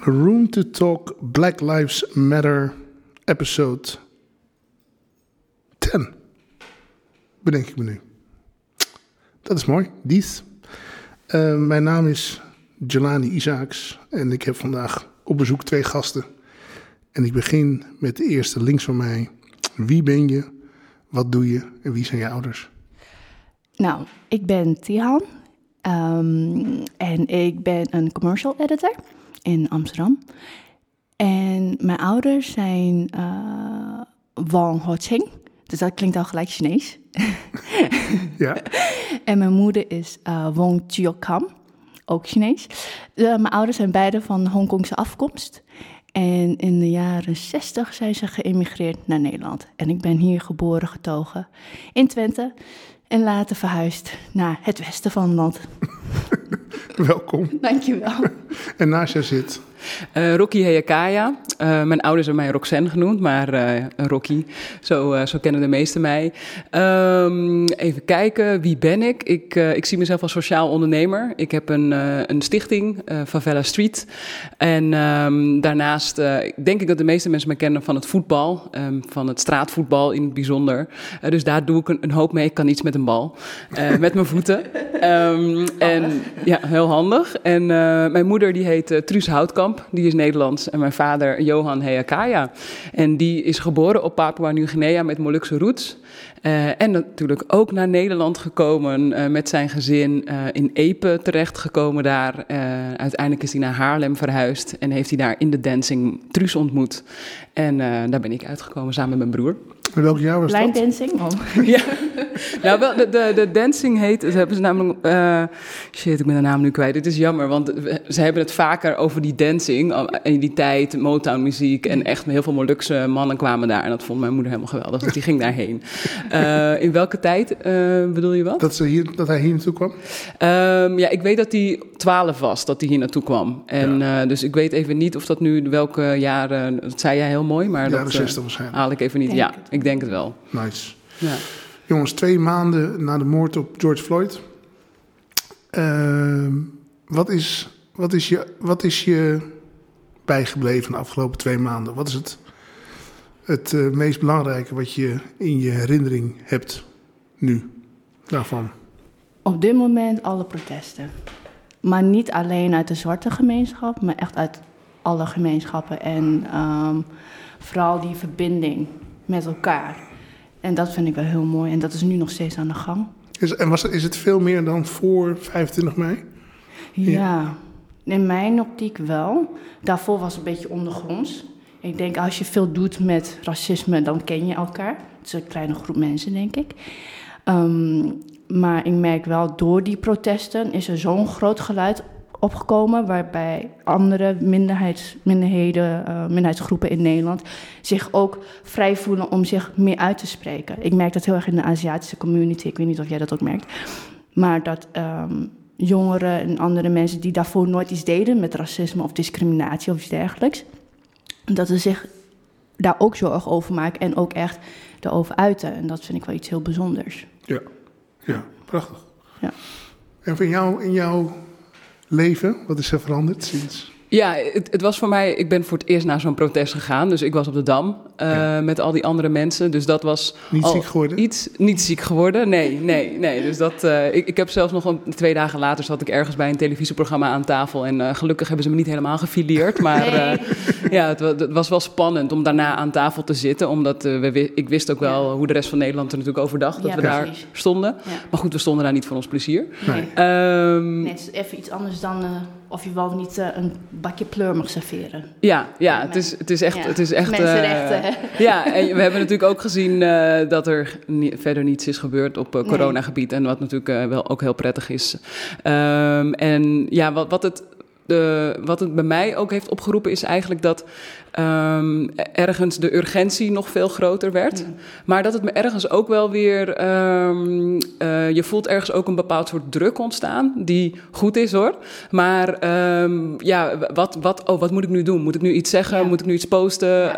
Room to Talk Black Lives Matter episode 10. Bedenk ik me nu. Dat is mooi, dies. Uh, mijn naam is Jelani Isaacs en ik heb vandaag op bezoek twee gasten. En ik begin met de eerste links van mij. Wie ben je? Wat doe je? En wie zijn je ouders? Nou, ik ben Tihan. Um, en ik ben een commercial editor in Amsterdam. En mijn ouders zijn uh, Wang Hoching. Dus dat klinkt al gelijk Chinees. ja. En mijn moeder is uh, Wong Chiokam, ook Chinees. Uh, mijn ouders zijn beide van Hongkongse afkomst. En in de jaren 60 zijn ze geëmigreerd naar Nederland. En ik ben hier geboren, getogen in Twente. En later verhuisd naar het westen van het land. Welkom. Dankjewel. En naast jou zit uh, Rocky Heyakaya. Uh, mijn ouders hebben mij Roxanne genoemd, maar uh, Rocky, zo, zo kennen de meesten mij. Um, even kijken, wie ben ik? Ik, ik zie mezelf als sociaal ondernemer. Ik heb een, een stichting, Favela Street. En um, daarnaast denk ik dat de meeste mensen me kennen van het voetbal, um, van het straatvoetbal in het bijzonder. dus daar doe ik een, een, hoop mee. Ik kan iets met een bal, met mijn voeten. en ja, heel handig. En mijn moeder die heet Truus Houtkamp die is Nederlands. En mijn vader Johan Heakaya. En die is geboren op Papua Nieuw-Guinea met Molukse roots. Uh, en natuurlijk ook naar Nederland gekomen uh, met zijn gezin. Uh, in Epe terechtgekomen daar. uiteindelijk is hij naar Haarlem verhuisd. En heeft hij daar in de dancing Truus ontmoet. En daar ben ik uitgekomen samen met mijn broer. In welk jaar was Line dat? dancing? Oh. ja. nou, wel, de, de, de dancing heet, ze hebben ze namelijk, uh, shit, ik ben de naam nu kwijt. Dit is jammer, want ze hebben het vaker over die dancing. In die tijd, Motown muziek en echt heel veel Molukse mannen kwamen daar. En dat vond mijn moeder helemaal geweldig, dus die ging daarheen. Uh, in welke tijd uh, bedoel je wat? Dat, ze hier, dat hij hier naartoe kwam? Um, ja, ik weet dat hij 12 was, dat hij hier naartoe kwam. En ja. dus ik weet even niet of dat nu welke jaren, dat zei jij heel mooi, maar jaren dat 60 waarschijnlijk. haal ik even niet. Denk ja, ik denk het wel. Nice. Ja. Jongens, twee maanden na de moord op George Floyd. Uh, wat, is, wat, is je, wat is je bijgebleven de afgelopen twee maanden? Wat is het, het uh, meest belangrijke wat je in je herinnering hebt nu daarvan? Op dit moment alle protesten. Maar niet alleen uit de zwarte gemeenschap, maar echt uit alle gemeenschappen. En um, vooral die verbinding met elkaar. En dat vind ik wel heel mooi. En dat is nu nog steeds aan de gang. Is, en was, is het veel meer dan voor 25 mei? Ja, ja. in mijn optiek wel. Daarvoor was het een beetje ondergronds. Ik denk, als je veel doet met racisme, dan ken je elkaar. Het is een kleine groep mensen, denk ik. Um, maar ik merk wel, door die protesten is er zo'n groot geluid opgekomen, waarbij andere minderheids, minderheden, uh, minderheidsgroepen in Nederland zich ook vrij voelen om zich meer uit te spreken. Ik merk dat heel erg in de Aziatische community. Ik weet niet of jij dat ook merkt. Maar dat um, jongeren en andere mensen die daarvoor nooit iets deden met racisme of discriminatie of iets dergelijks, dat ze zich daar ook zorgen over maken en ook echt erover uiten. En dat vind ik wel iets heel bijzonders. Ja, ja prachtig. Ja. En van jou, in jouw leven? Wat is er veranderd sinds? Ja, het, het, was voor mij. Ik ben voor het eerst naar zo'n protest gegaan. Dus ik was op de dam uh, ja. met al die andere mensen. Dus dat was. Niet ziek geworden? Iets niet ziek geworden. Nee, nee, nee. Dus dat. Uh, ik, ik heb zelfs nog een, twee dagen later zat ik ergens bij een televisieprogramma aan tafel. En uh, gelukkig hebben ze me niet helemaal gefileerd. Maar nee. ja, het, het, was wel spannend om daarna aan tafel te zitten. Omdat we, ik wist ook wel ja. hoe de rest van Nederland er natuurlijk over dacht. Dat ja, we daar stonden. Maar goed, we stonden daar niet voor ons plezier. Nee. Um, is even iets anders dan of je wel niet uh, een bakje pleur mag serveren. Ja, ja het, is, het is echt... Ja. Het is echt Mensenrechten. Uh, ja, en we hebben natuurlijk ook gezien uh, dat er ni verder niets is gebeurd op coronagebied. En wat natuurlijk wel ook heel prettig is. Um, en ja, wat, wat het... De, wat het bij mij ook heeft opgeroepen is eigenlijk dat um, ergens de urgentie nog veel groter werd. Mm. Maar dat het me ergens ook wel weer. Um, uh, je voelt ergens ook een bepaald soort druk ontstaan. Die goed is hoor. Maar um, ja, wat, wat, oh, wat moet ik nu doen? Moet ik nu iets zeggen? Ja. Moet ik nu iets posten?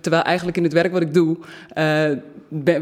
Terwijl eigenlijk in het werk wat ik doe. Uh,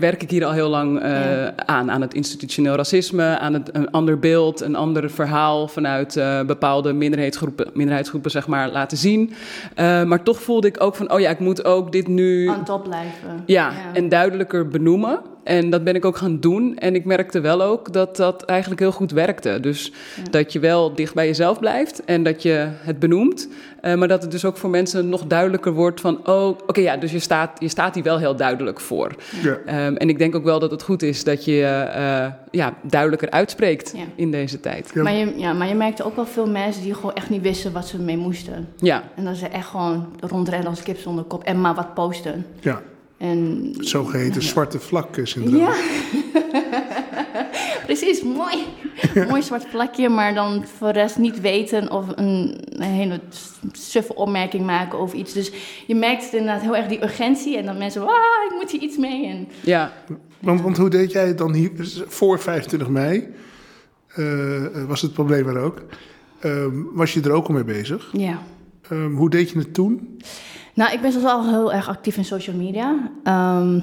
werk ik hier al heel lang uh, Ja. aan. Aan het institutioneel racisme, aan het, een ander beeld, een ander verhaal vanuit uh, bepaalde minderheidsgroepen, minderheidsgroepen zeg maar, laten zien. Uh, maar toch voelde ik ook van, oh ja, ik moet ook dit nu... Aan top blijven. Ja, ja, en duidelijker benoemen. En dat ben ik ook gaan doen. En ik merkte wel ook dat dat eigenlijk heel goed werkte. Dus dat je wel dicht bij jezelf blijft en dat je het benoemt. Uh, maar dat het dus ook voor mensen nog duidelijker wordt van... oh, oké, ja, dus je staat, je staat hier wel heel duidelijk voor. Ja. Um, en ik denk ook wel dat het goed is dat je uh, ja, duidelijker uitspreekt ja. in deze tijd. Ja. Maar, je, ja, maar je merkte ook wel veel mensen die gewoon echt niet wisten wat ze mee moesten. Ja. En dat ze echt gewoon rondrennen als kip zonder kop en maar wat posten. Ja. En, Zogeheten zwarte vlakken syndroom. Ja. Precies, mooi. mooi zwart vlakje, maar dan voor de rest niet weten of een, een hele suffe opmerking maken of iets. Dus je merkt inderdaad heel erg die urgentie en dan mensen, ah, ik moet hier iets mee. En... Ja. Want, want hoe deed jij het dan hier voor 25 mei? Uh, was het probleem er ook? Uh, was je er ook al mee bezig? Ja. Um, hoe deed je het toen? Nou, ik ben zelfs al heel erg actief in social media. Um,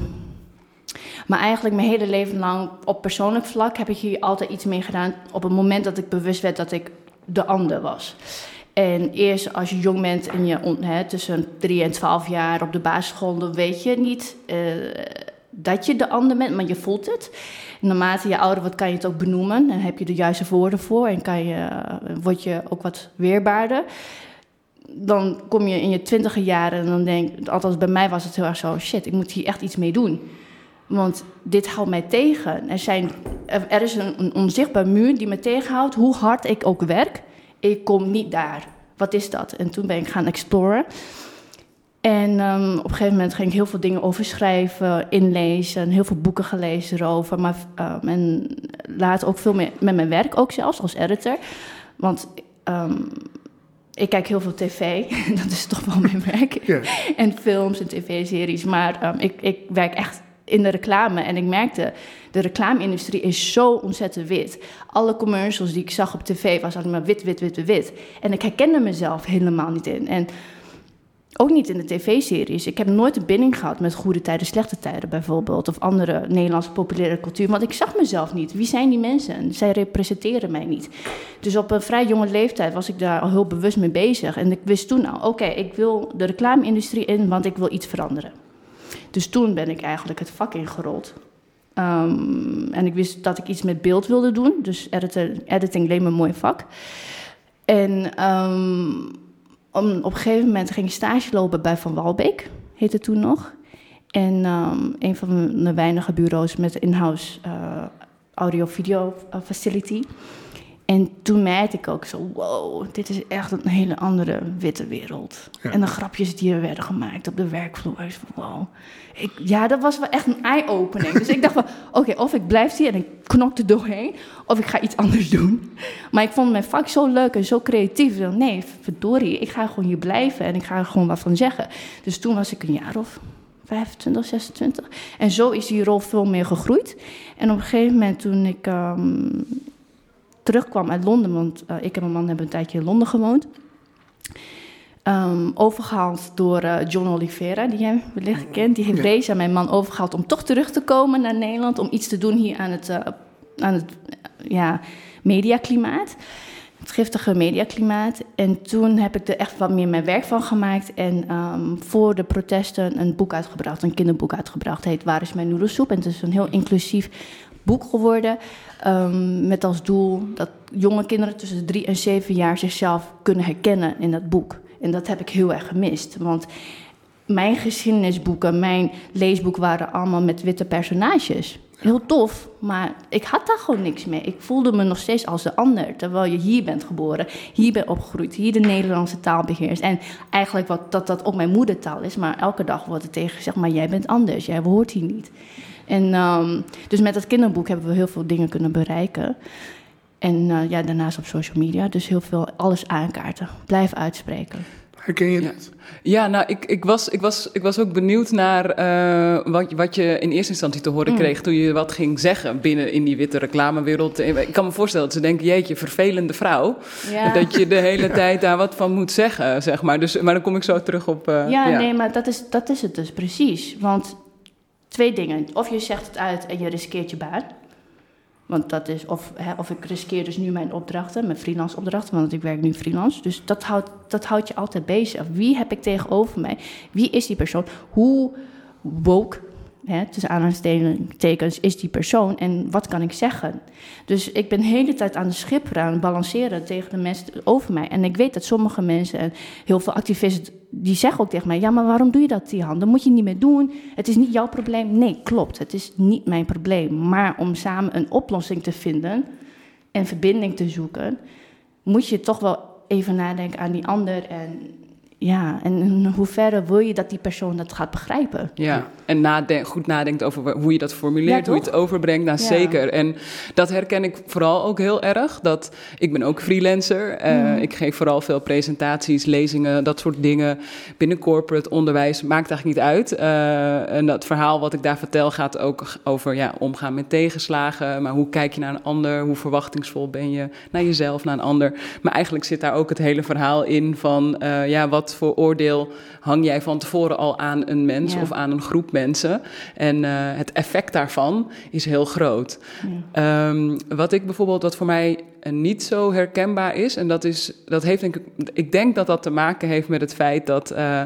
maar eigenlijk mijn hele leven lang op persoonlijk vlak heb ik hier altijd iets mee gedaan. Op het moment dat ik bewust werd dat ik de ander was. En eerst als je jong bent en je hè, tussen 3 en 12 jaar op de basisschool, dan weet je niet uh, dat je de ander bent, maar je voelt het. Naarmate je ouder wordt, kan je het ook benoemen. En heb je de juiste woorden voor en kan je, word je ook wat weerbaarder dan kom je in je twintige jaren en dan denk althans bij mij was het heel erg zo, shit, ik moet hier echt iets mee doen. Want dit houdt mij tegen. Er, zijn, er is een, een onzichtbaar muur die me tegenhoudt. Hoe hard ik ook werk, ik kom niet daar. Wat is dat? En toen ben ik gaan exploren. En um, op een gegeven moment ging ik heel veel dingen over schrijven, inlezen, heel veel boeken gelezen erover. Maar, um, en later ook veel meer met mijn werk, ook zelfs als editor. Want um, ik kijk heel veel tv, dat is toch wel mijn werk. Yeah. En films en tv-series. Maar ik, ik werk echt in de reclame. En ik merkte, de reclame-industrie is zo ontzettend wit. Alle commercials die ik zag op tv was alleen maar wit, wit, wit, wit. En ik herkende mezelf helemaal niet in. En ook niet in de tv-series. Ik heb nooit een binding gehad met goede tijden, slechte tijden bijvoorbeeld. Of andere Nederlandse populaire cultuur. Want ik zag mezelf niet. Wie zijn die mensen? Zij representeren mij niet. Dus op een vrij jonge leeftijd was ik daar al heel bewust mee bezig. En ik wist toen al, oké, ik wil de reclame-industrie in, want ik wil iets veranderen. Dus toen ben ik eigenlijk het vak ingerold. Um, en ik wist dat ik iets met beeld wilde doen. Dus editor, editing leek me een mooi vak. En um, op een gegeven moment ging ik stage lopen bij Van Walbeek, heette toen nog. En um, een van de weinige bureaus met in-house uh, audio-video facility. En toen merkte ik ook zo, wow, dit is echt een hele andere witte wereld. En de grapjes die er werden gemaakt op de werkvloer, wow. Ik, ja, dat was wel echt een eye-opening. dus ik dacht van, oké, of ik blijf hier en ik knok er doorheen, of ik ga iets anders doen. Maar ik vond mijn vak zo leuk en zo creatief. Dan, nee, verdorie, ik ga gewoon hier blijven en ik ga er gewoon wat van zeggen. Dus toen was ik een jaar of 25, 26. En zo is die rol veel meer gegroeid. En op een gegeven moment toen ik... Um, terugkwam uit Londen, want uh, ik en mijn man hebben een tijdje in Londen gewoond. Um, overgehaald door uh, John Oliveira, die jij wellicht kent. Die heeft ja. Reza, mijn man, overgehaald om toch terug te komen naar Nederland. Om iets te doen hier aan het, uh, aan het ja, mediaklimaat. Het giftige mediaklimaat. En toen heb ik er echt wat meer mijn werk van gemaakt. En um, voor de protesten een boek uitgebracht, een kinderboek uitgebracht. Het heet Waar is mijn noedelsoep? En het is een heel inclusief boek geworden. Um, met als doel dat jonge kinderen tussen de drie en zeven jaar zichzelf kunnen herkennen in dat boek. En dat heb ik heel erg gemist. Want mijn geschiedenisboeken, mijn leesboek waren allemaal met witte personages. Heel tof, maar ik had daar gewoon niks mee. Ik voelde me nog steeds als de ander. Terwijl je hier bent geboren, hier bent opgegroeid, hier de Nederlandse taal beheerst. En eigenlijk wat, dat dat ook mijn moedertaal is. Maar elke dag wordt er tegen maar jij bent anders, jij behoort hier niet. En um, dus met dat kinderboek hebben we heel veel dingen kunnen bereiken. En uh, ja, daarnaast op social media. Dus heel veel alles aankaarten. Blijf uitspreken. Herken je dat? Ja, nou, ik, ik, was, ik, was, ik was ook benieuwd naar uh, wat, wat je in eerste instantie te horen mm. kreeg toen je wat ging zeggen binnen in die witte reclamewereld. Ik kan me voorstellen dat ze denken, jeetje, vervelende vrouw. Ja. Dat je de hele tijd daar wat van moet zeggen, zeg maar. Dus, maar dan kom ik zo terug op... Uh, ja, ja, nee, maar dat is, dat is het dus precies. Want twee dingen. Of je zegt het uit en je riskeert je baan. Want dat is, of, hè, of ik riskeer dus nu mijn opdrachten, mijn freelance opdrachten, want ik werk nu freelance. Dus dat houdt, dat houdt je altijd bezig. Wie heb ik tegenover mij? Wie is die persoon? Hoe woke hè, tussen aanhalingstekens, is die persoon en wat kan ik zeggen? Dus ik ben de hele tijd aan de schipperen, aan balanceren tegen de mensen over mij. En ik weet dat sommige mensen en heel veel activisten, die zeggen ook tegen mij, ja, maar waarom doe je dat, die hand? Dat moet je niet meer doen. Het is niet jouw probleem. Nee, klopt, het is niet mijn probleem. Maar om samen een oplossing te vinden en verbinding te zoeken, moet je toch wel even nadenken aan die ander en ja, en in hoeverre wil je dat die persoon dat gaat begrijpen? Ja, en goed nadenkt over hoe je dat formuleert, hoe je het overbrengt. Nou, zeker. En dat herken ik vooral ook heel erg. Dat, ik ben ook freelancer. Uh, Ik geef vooral veel presentaties, lezingen, dat soort dingen. Binnen corporate onderwijs maakt eigenlijk niet uit. Uh, en dat verhaal wat ik daar vertel gaat ook over ja, omgaan met tegenslagen. Maar hoe kijk je naar een ander? Hoe verwachtingsvol ben je naar jezelf, naar een ander? Maar eigenlijk zit daar ook het hele verhaal in van uh, ja, wat voor oordeel hang jij van tevoren al aan een mens of aan een groep mensen? En uh, het effect daarvan is heel groot. Ja. Um, wat ik bijvoorbeeld, wat voor mij niet zo herkenbaar is. En dat, is, dat heeft denk ik, ik denk dat dat te maken heeft met het feit dat, uh,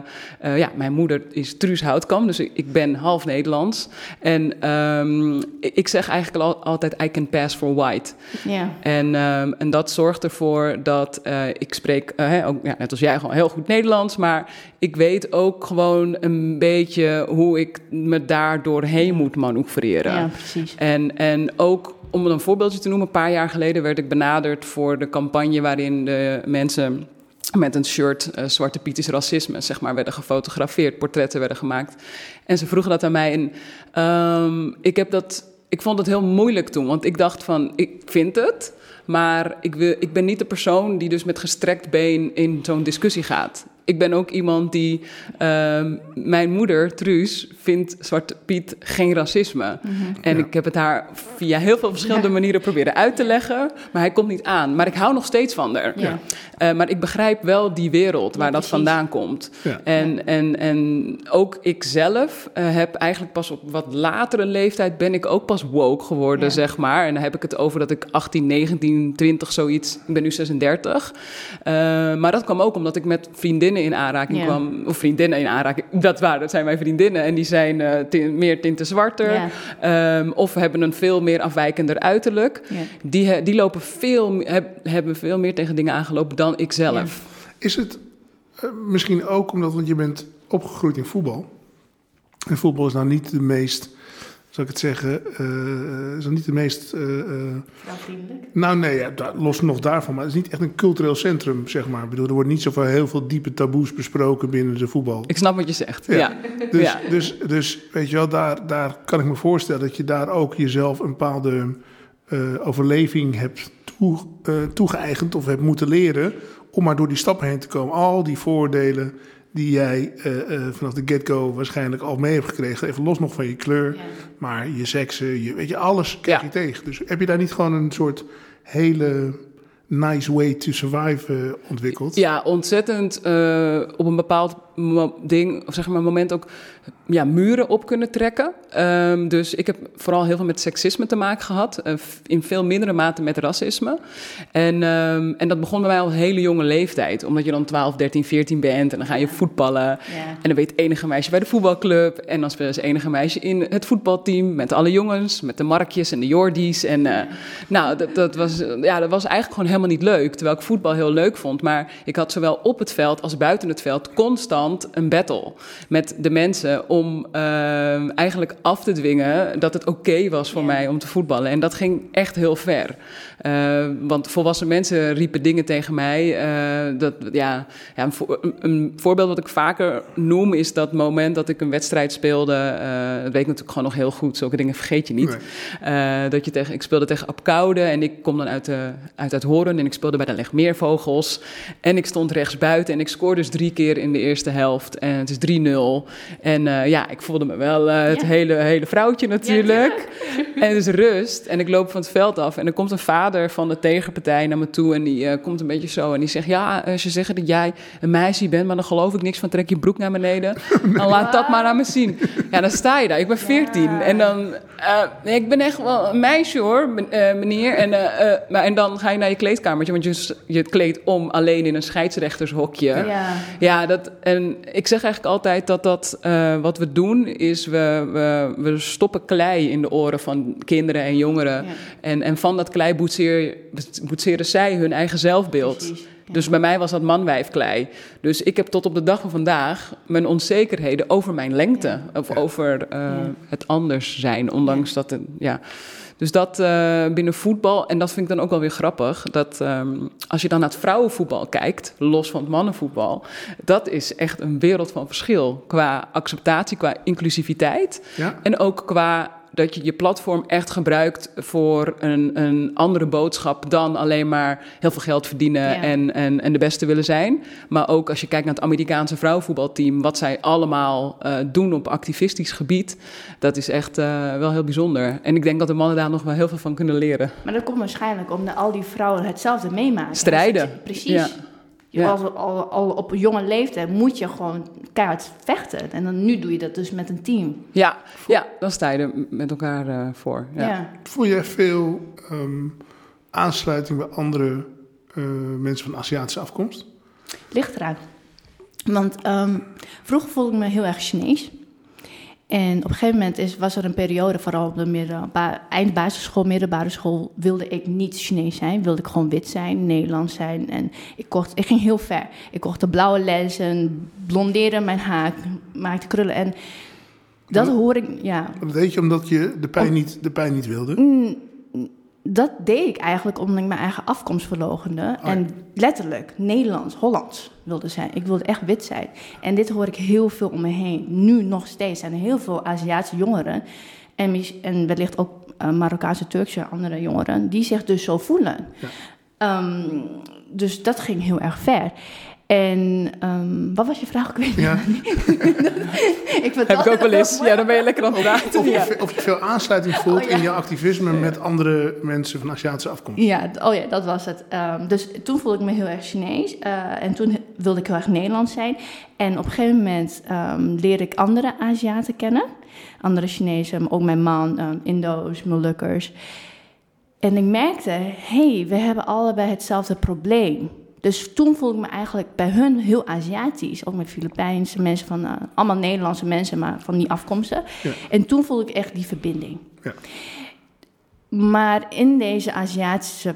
uh, ja, mijn moeder is Truus Houtkamp, dus ik, ben half Nederlands. En um, ik zeg eigenlijk al, altijd, I can pass for white. Ja. En, um, en dat zorgt ervoor dat uh, ik spreek, ook, ja, net als jij, gewoon heel goed Nederlands, maar ik weet ook gewoon een beetje hoe ik me daar doorheen moet manoeuvreren. Ja, precies. En, en ook om een voorbeeldje te noemen, een paar jaar geleden werd ik benaderd voor de campagne waarin de mensen met een shirt uh, Zwarte Piet is racisme, zeg maar, werden gefotografeerd, portretten werden gemaakt. En ze vroegen dat aan mij en um, ik heb dat, ik vond het heel moeilijk toen, want ik dacht van, ik vind het, maar ik, wil, ik ben niet de persoon die dus met gestrekt been in zo'n discussie gaat ik ben ook iemand die. Uh, mijn moeder, Truus, vindt Zwarte Piet geen racisme. Mm -hmm. En ja. ik heb het haar via heel veel verschillende ja. manieren proberen uit te leggen. Maar hij komt niet aan. Maar ik hou nog steeds van haar. Ja. Uh, maar ik begrijp wel die wereld waar dat vandaan komt. En, en, en ook ik zelf uh, heb eigenlijk pas op wat latere leeftijd. ben ik ook pas woke geworden, zeg maar. En dan heb ik het over dat ik 18, 19, 20 zoiets. Ik ben nu 36. Uh, maar dat kwam ook omdat ik met vriendinnen in aanraking kwam. Of vriendinnen in aanraking. Dat waren, dat zijn mijn vriendinnen. En die zijn uh, tin, meer tinten zwarter. Um, of hebben een veel meer afwijkender uiterlijk. Die, die lopen veel, heb, hebben veel meer tegen dingen aangelopen dan ik zelf. Is het uh, misschien ook omdat want je bent opgegroeid in voetbal. En voetbal is nou niet de meest zou ik het zeggen, uh, is dan niet de meest. Uh, Vrouwvriendelijk? Nou, nee, ja, los nog daarvan. Maar het is niet echt een cultureel centrum, zeg maar. Ik bedoel, er wordt niet zoveel heel veel diepe taboes besproken binnen de voetbal. Ik snap wat je zegt. Ja. ja. Dus, ja. Dus, dus, weet je wel, daar, daar kan ik me voorstellen dat je daar ook jezelf een bepaalde uh, overleving hebt toe, toegeëigend of hebt moeten leren. om maar door die stappen heen te komen. Al die voordelen die jij uh, uh, vanaf de get-go waarschijnlijk al mee hebt gekregen. Even los nog van je kleur, ja. maar je seksen, je, weet je, alles krijg je ja. tegen. Dus heb je daar niet gewoon een soort hele nice way to survive uh, ontwikkeld? Ja, ontzettend op een bepaald ding, of zeg maar moment ook ja, muren op kunnen trekken. Um, dus ik heb vooral heel veel met seksisme te maken gehad. Uh, in veel mindere mate met racisme. En, um, en dat begon bij mij al een hele jonge leeftijd. Omdat je dan 12, 13, 14 bent. En dan ga je voetballen. Ja. En dan weet enige meisje bij de voetbalclub. En dan spelen ze enige meisje in het voetbalteam. Met alle jongens. Met de Markjes en de Jordies. En uh, nou, dat, dat, was, ja, dat was eigenlijk gewoon helemaal niet leuk. Terwijl ik voetbal heel leuk vond. Maar ik had zowel op het veld als buiten het veld constant een battle. Met de mensen om uh, eigenlijk af te dwingen dat het oké okay was voor ja. mij om te voetballen. En dat ging echt heel ver. Uh, want volwassen mensen riepen dingen tegen mij. Uh, dat, ja, ja een, voor, een, een, voorbeeld wat ik vaker noem is dat moment dat ik een wedstrijd speelde. Uh, dat weet ik natuurlijk gewoon nog heel goed. Zulke dingen vergeet je niet. Nee. dat je tegen, ik speelde tegen Apkoude en ik kom dan uit, de, uit het Doorn en ik speelde bij de Legmeervogels. En ik stond rechts buiten en ik scoorde dus drie keer in de eerste helft. En het is 3-0. En uh, ja, ik voelde me wel uh, het ja. hele, hele vrouwtje natuurlijk. Ja, en dus rust. En ik loop van het veld af en er komt een vader van de tegenpartij naar me toe. En die uh, komt een beetje zo en die zegt, ja, ze zeggen dat jij een meisje bent, maar dan geloof ik niks van trek je broek naar beneden. Dan laat dat maar aan me zien. Ja, dan sta je daar. Ik ben 14 en dan, ik ben echt wel een meisje hoor, meneer. En, maar, en dan ga je naar je kleedkamertje, want je, je kleedt om alleen in een scheidsrechtershokje. Ja, ja dat, en ik zeg eigenlijk altijd dat dat uh, wat we doen is we, we, we, stoppen klei in de oren van kinderen en jongeren. Ja. En, en van dat klei boetseren, zij hun eigen zelfbeeld. Precies. Ja. Dus bij mij was dat manwijfklei. Dus ik heb tot op de dag van vandaag mijn onzekerheden over mijn lengte. Ja. Of over uh, het anders zijn. Ondanks dat... Het, ja. Dus dat uh, binnen voetbal, en dat vind ik dan ook wel weer grappig, dat um, als je dan naar het vrouwenvoetbal kijkt, los van het mannenvoetbal, dat is echt een wereld van verschil qua acceptatie, qua inclusiviteit ja. en ook qua dat je je platform echt gebruikt voor een, een andere boodschap dan alleen maar heel veel geld verdienen ja. en, en, en de beste willen zijn. Maar ook als je kijkt naar het Amerikaanse vrouwenvoetbalteam, wat zij allemaal uh, doen op activistisch gebied, dat is echt uh, wel heel bijzonder. En ik denk dat de mannen daar nog wel heel veel van kunnen leren. Maar dat komt waarschijnlijk omdat al die vrouwen hetzelfde meemaken. Strijden. Precies. Ja. Ja. Al, al, al, op een jonge leeftijd moet je gewoon keihard vechten. En dan, nu doe je dat dus met een team. Ja, ja dan sta je er met elkaar uh, voor. Ja. Ja. Voel jij veel um, aansluiting bij andere uh, mensen van Aziatische afkomst? Ligt eraan. Want um, vroeger voelde ik me heel erg Chinees. En op een gegeven moment is, was er een periode, vooral op de midden, eind basisschool, middelbare school, wilde ik niet Chinees zijn. Wilde ik gewoon wit zijn, Nederlands zijn. En ik, kocht, ik ging heel ver. Ik kocht de blauwe lenzen, blondeerde mijn haar, maakte krullen. En dat hoor ik, ja. Dat deed je omdat je de pijn, niet, de pijn niet wilde? Mm, dat deed ik eigenlijk omdat ik mijn eigen afkomst verlogende. Oh, en letterlijk Nederlands, Hollands wilde zijn. Ik wilde echt wit zijn. En dit hoor ik heel veel om me heen. Nu nog steeds zijn er heel veel Aziatische jongeren. En, en wellicht ook uh, Marokkaanse, Turkse andere jongeren. Die zich dus zo voelen. Ja. Um, dus dat ging heel erg ver. En um, wat was je vraag? Ik weet Ja. ik vind Heb ik ook wel eens. Ja, dan ben je lekker aan het praten. Of Ja. of je veel aansluiting voelt Oh, ja. in je activisme met andere mensen van Aziatische afkomst? Ja, oh ja, dat was het. Um, dus toen voelde ik me heel erg Chinees. Uh, en toen wilde ik heel erg Nederlands zijn. En op een gegeven moment um, leerde ik andere Aziaten kennen. Andere Chinezen, maar ook mijn man, um, Indo's, Molukkers. En ik merkte, hé, hey, we hebben allebei hetzelfde probleem. Dus toen voelde ik me eigenlijk bij hun heel Aziatisch. Ook met Filipijnse mensen, van, uh, allemaal Nederlandse mensen, maar van die afkomsten. Ja. En toen voelde ik echt die verbinding. Ja. Maar in deze Aziatische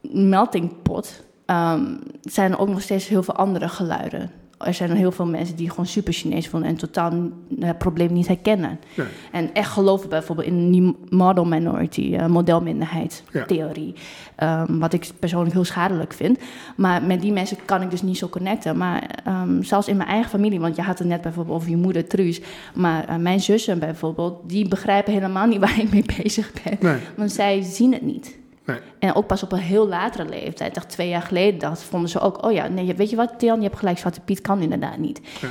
melting pot um, zijn er ook nog steeds heel veel andere geluiden. Er zijn heel veel mensen die gewoon super Chinees voelen en totaal het probleem niet herkennen. Nee. En echt geloven bijvoorbeeld in die model minority, uh, modelminderheid Ja. theorie. Um, wat ik persoonlijk heel schadelijk vind. Maar met die mensen kan ik dus niet zo connecten. Maar um, zelfs in mijn eigen familie, want je had het net bijvoorbeeld over je moeder Truus. Maar uh, mijn zussen bijvoorbeeld, die begrijpen helemaal niet waar ik mee bezig ben. Nee. Want zij zien het niet. Nee. En ook pas op een heel latere leeftijd, dacht twee jaar geleden, dacht, vonden ze ook, oh ja, nee, weet je wat, Tian, je hebt gelijk, Zwarte Piet kan inderdaad niet. Ja.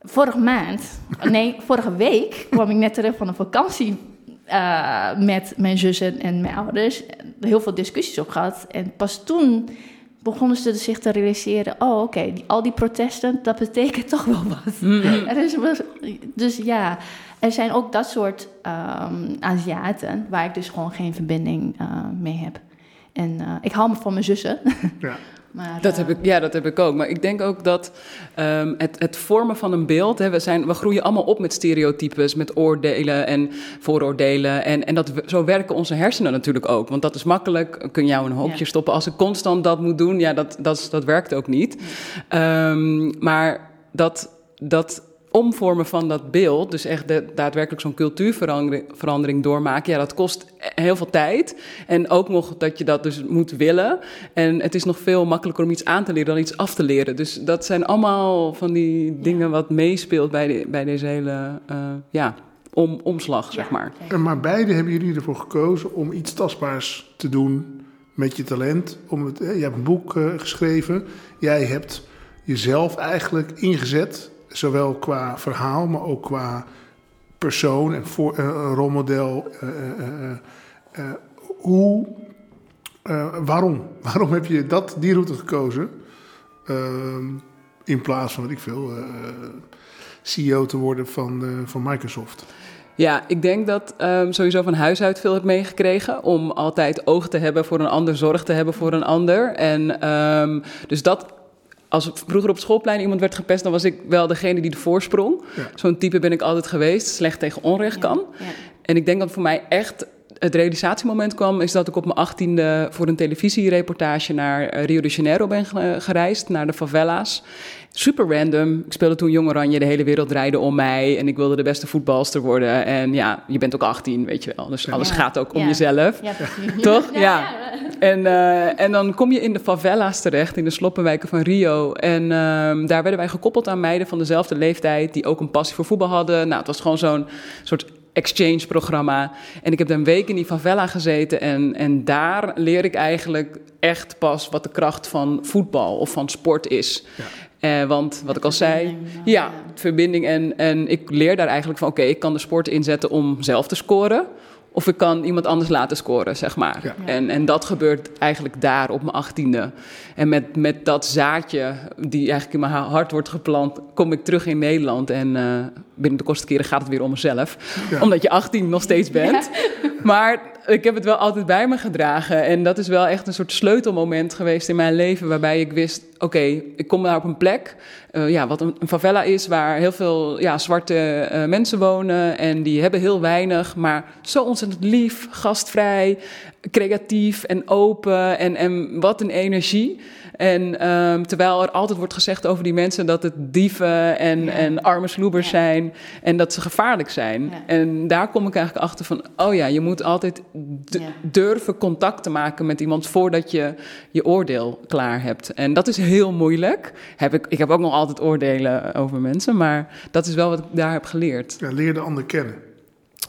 Vorige maand, nee, vorige week kwam ik net terug van een vakantie uh, met mijn zussen en mijn ouders. Heel veel discussies op gehad. En pas toen begonnen ze zich te realiseren: oh, oké, okay, al die protesten, dat betekent toch wel wat. Mm. Er is, dus ja, er zijn ook dat soort um, Aziaten waar ik dus gewoon geen verbinding uh, mee heb. En uh, ik hou me van mijn zussen. Ja. Maar, Dat heb ik, ja, dat heb ik ook. Maar ik denk ook dat um, het, het, vormen van een beeld. Hè, we, zijn, we groeien allemaal op met stereotypes, met oordelen en vooroordelen. En, en dat, zo werken onze hersenen natuurlijk ook. Want dat is makkelijk. Kun je jou een hoopje ja. stoppen. Als ik constant dat moet doen, ja, dat, dat, dat werkt ook niet. Um, maar dat. dat omvormen van dat beeld, dus echt de, daadwerkelijk zo'n cultuurverandering doormaken, ja, dat kost heel veel tijd. En ook nog dat je dat dus moet willen. En het is nog veel makkelijker om iets aan te leren dan iets af te leren. Dus dat zijn allemaal van die dingen wat meespeelt bij, de, bij deze hele uh, ja, om, omslag, zeg maar. Maar beide hebben jullie ervoor gekozen om iets tastbaars te doen met je talent. Om het, je hebt een boek uh, geschreven. Jij hebt jezelf eigenlijk ingezet. Zowel qua verhaal, maar ook qua persoon en voor, uh, rolmodel. Uh, hoe, waarom? Waarom heb je dat, die route gekozen? Ehm, in plaats van, wat ik veel, CEO te worden van, van Microsoft. Ja, ik denk dat um, sowieso van huis uit veel heb meegekregen. Om altijd oog te hebben voor een ander, zorg te hebben voor een ander. En um, dus dat. Als vroeger op schoolplein iemand werd gepest, dan was ik wel degene die de voorsprong. Ja. Zo'n type ben ik altijd geweest, slecht tegen onrecht kan. Ja, ja. En ik denk dat voor mij echt het realisatiemoment kwam, is dat ik op mijn achttiende voor een televisiereportage naar Rio de Janeiro ben gereisd, naar de favela's super random. Ik speelde toen Jong Oranje, de hele wereld draaide om mij. En ik wilde de beste voetbalster worden. En ja, je bent ook 18, weet je wel. Dus alles gaat ook om jezelf. Ja, Toch? Ja. En, uh, en dan kom je in de favela's terecht, in de sloppenwijken van Rio. En uh, daar werden wij gekoppeld aan meiden van dezelfde leeftijd... die ook een passie voor voetbal hadden. Nou, het was gewoon zo'n soort exchange-programma. En ik heb een week in die favela gezeten. En, en daar leer ik eigenlijk echt pas wat de kracht van voetbal of van sport is. Ja. Uh, want wat ik al zei, ja, verbinding. En, en ik leer daar eigenlijk van: oké, okay, ik kan de sport inzetten om zelf te scoren. Of ik kan iemand anders laten scoren, zeg maar. Ja. En, en dat gebeurt eigenlijk daar op mijn achttiende. En met, met dat zaadje, die eigenlijk in mijn hart wordt geplant, kom ik terug in Nederland. En uh, binnen de kosten keren gaat het weer om mezelf. Ja. Omdat je 18 nog steeds bent. Maar ik heb het wel altijd bij me gedragen. En dat is wel echt een soort sleutelmoment geweest in mijn leven. Waarbij ik wist: oké, ik kom daar op een plek. Uh, ja, wat een, favela is, waar heel veel ja, zwarte uh, mensen wonen. En die hebben heel weinig, maar zo ontzettend lief, gastvrij, creatief en open. En, en wat een energie. En um, terwijl er altijd wordt gezegd over die mensen dat het dieven en, ja. en arme sloebers ja. zijn en dat ze gevaarlijk zijn. Ja. En daar kom ik eigenlijk achter van, oh ja, je moet altijd durven contact te maken met iemand voordat je je oordeel klaar hebt. En dat is heel moeilijk. Heb ik, ik heb ook nog altijd oordelen over mensen, maar dat is wel wat ik daar heb geleerd. Ja, leer de ander kennen.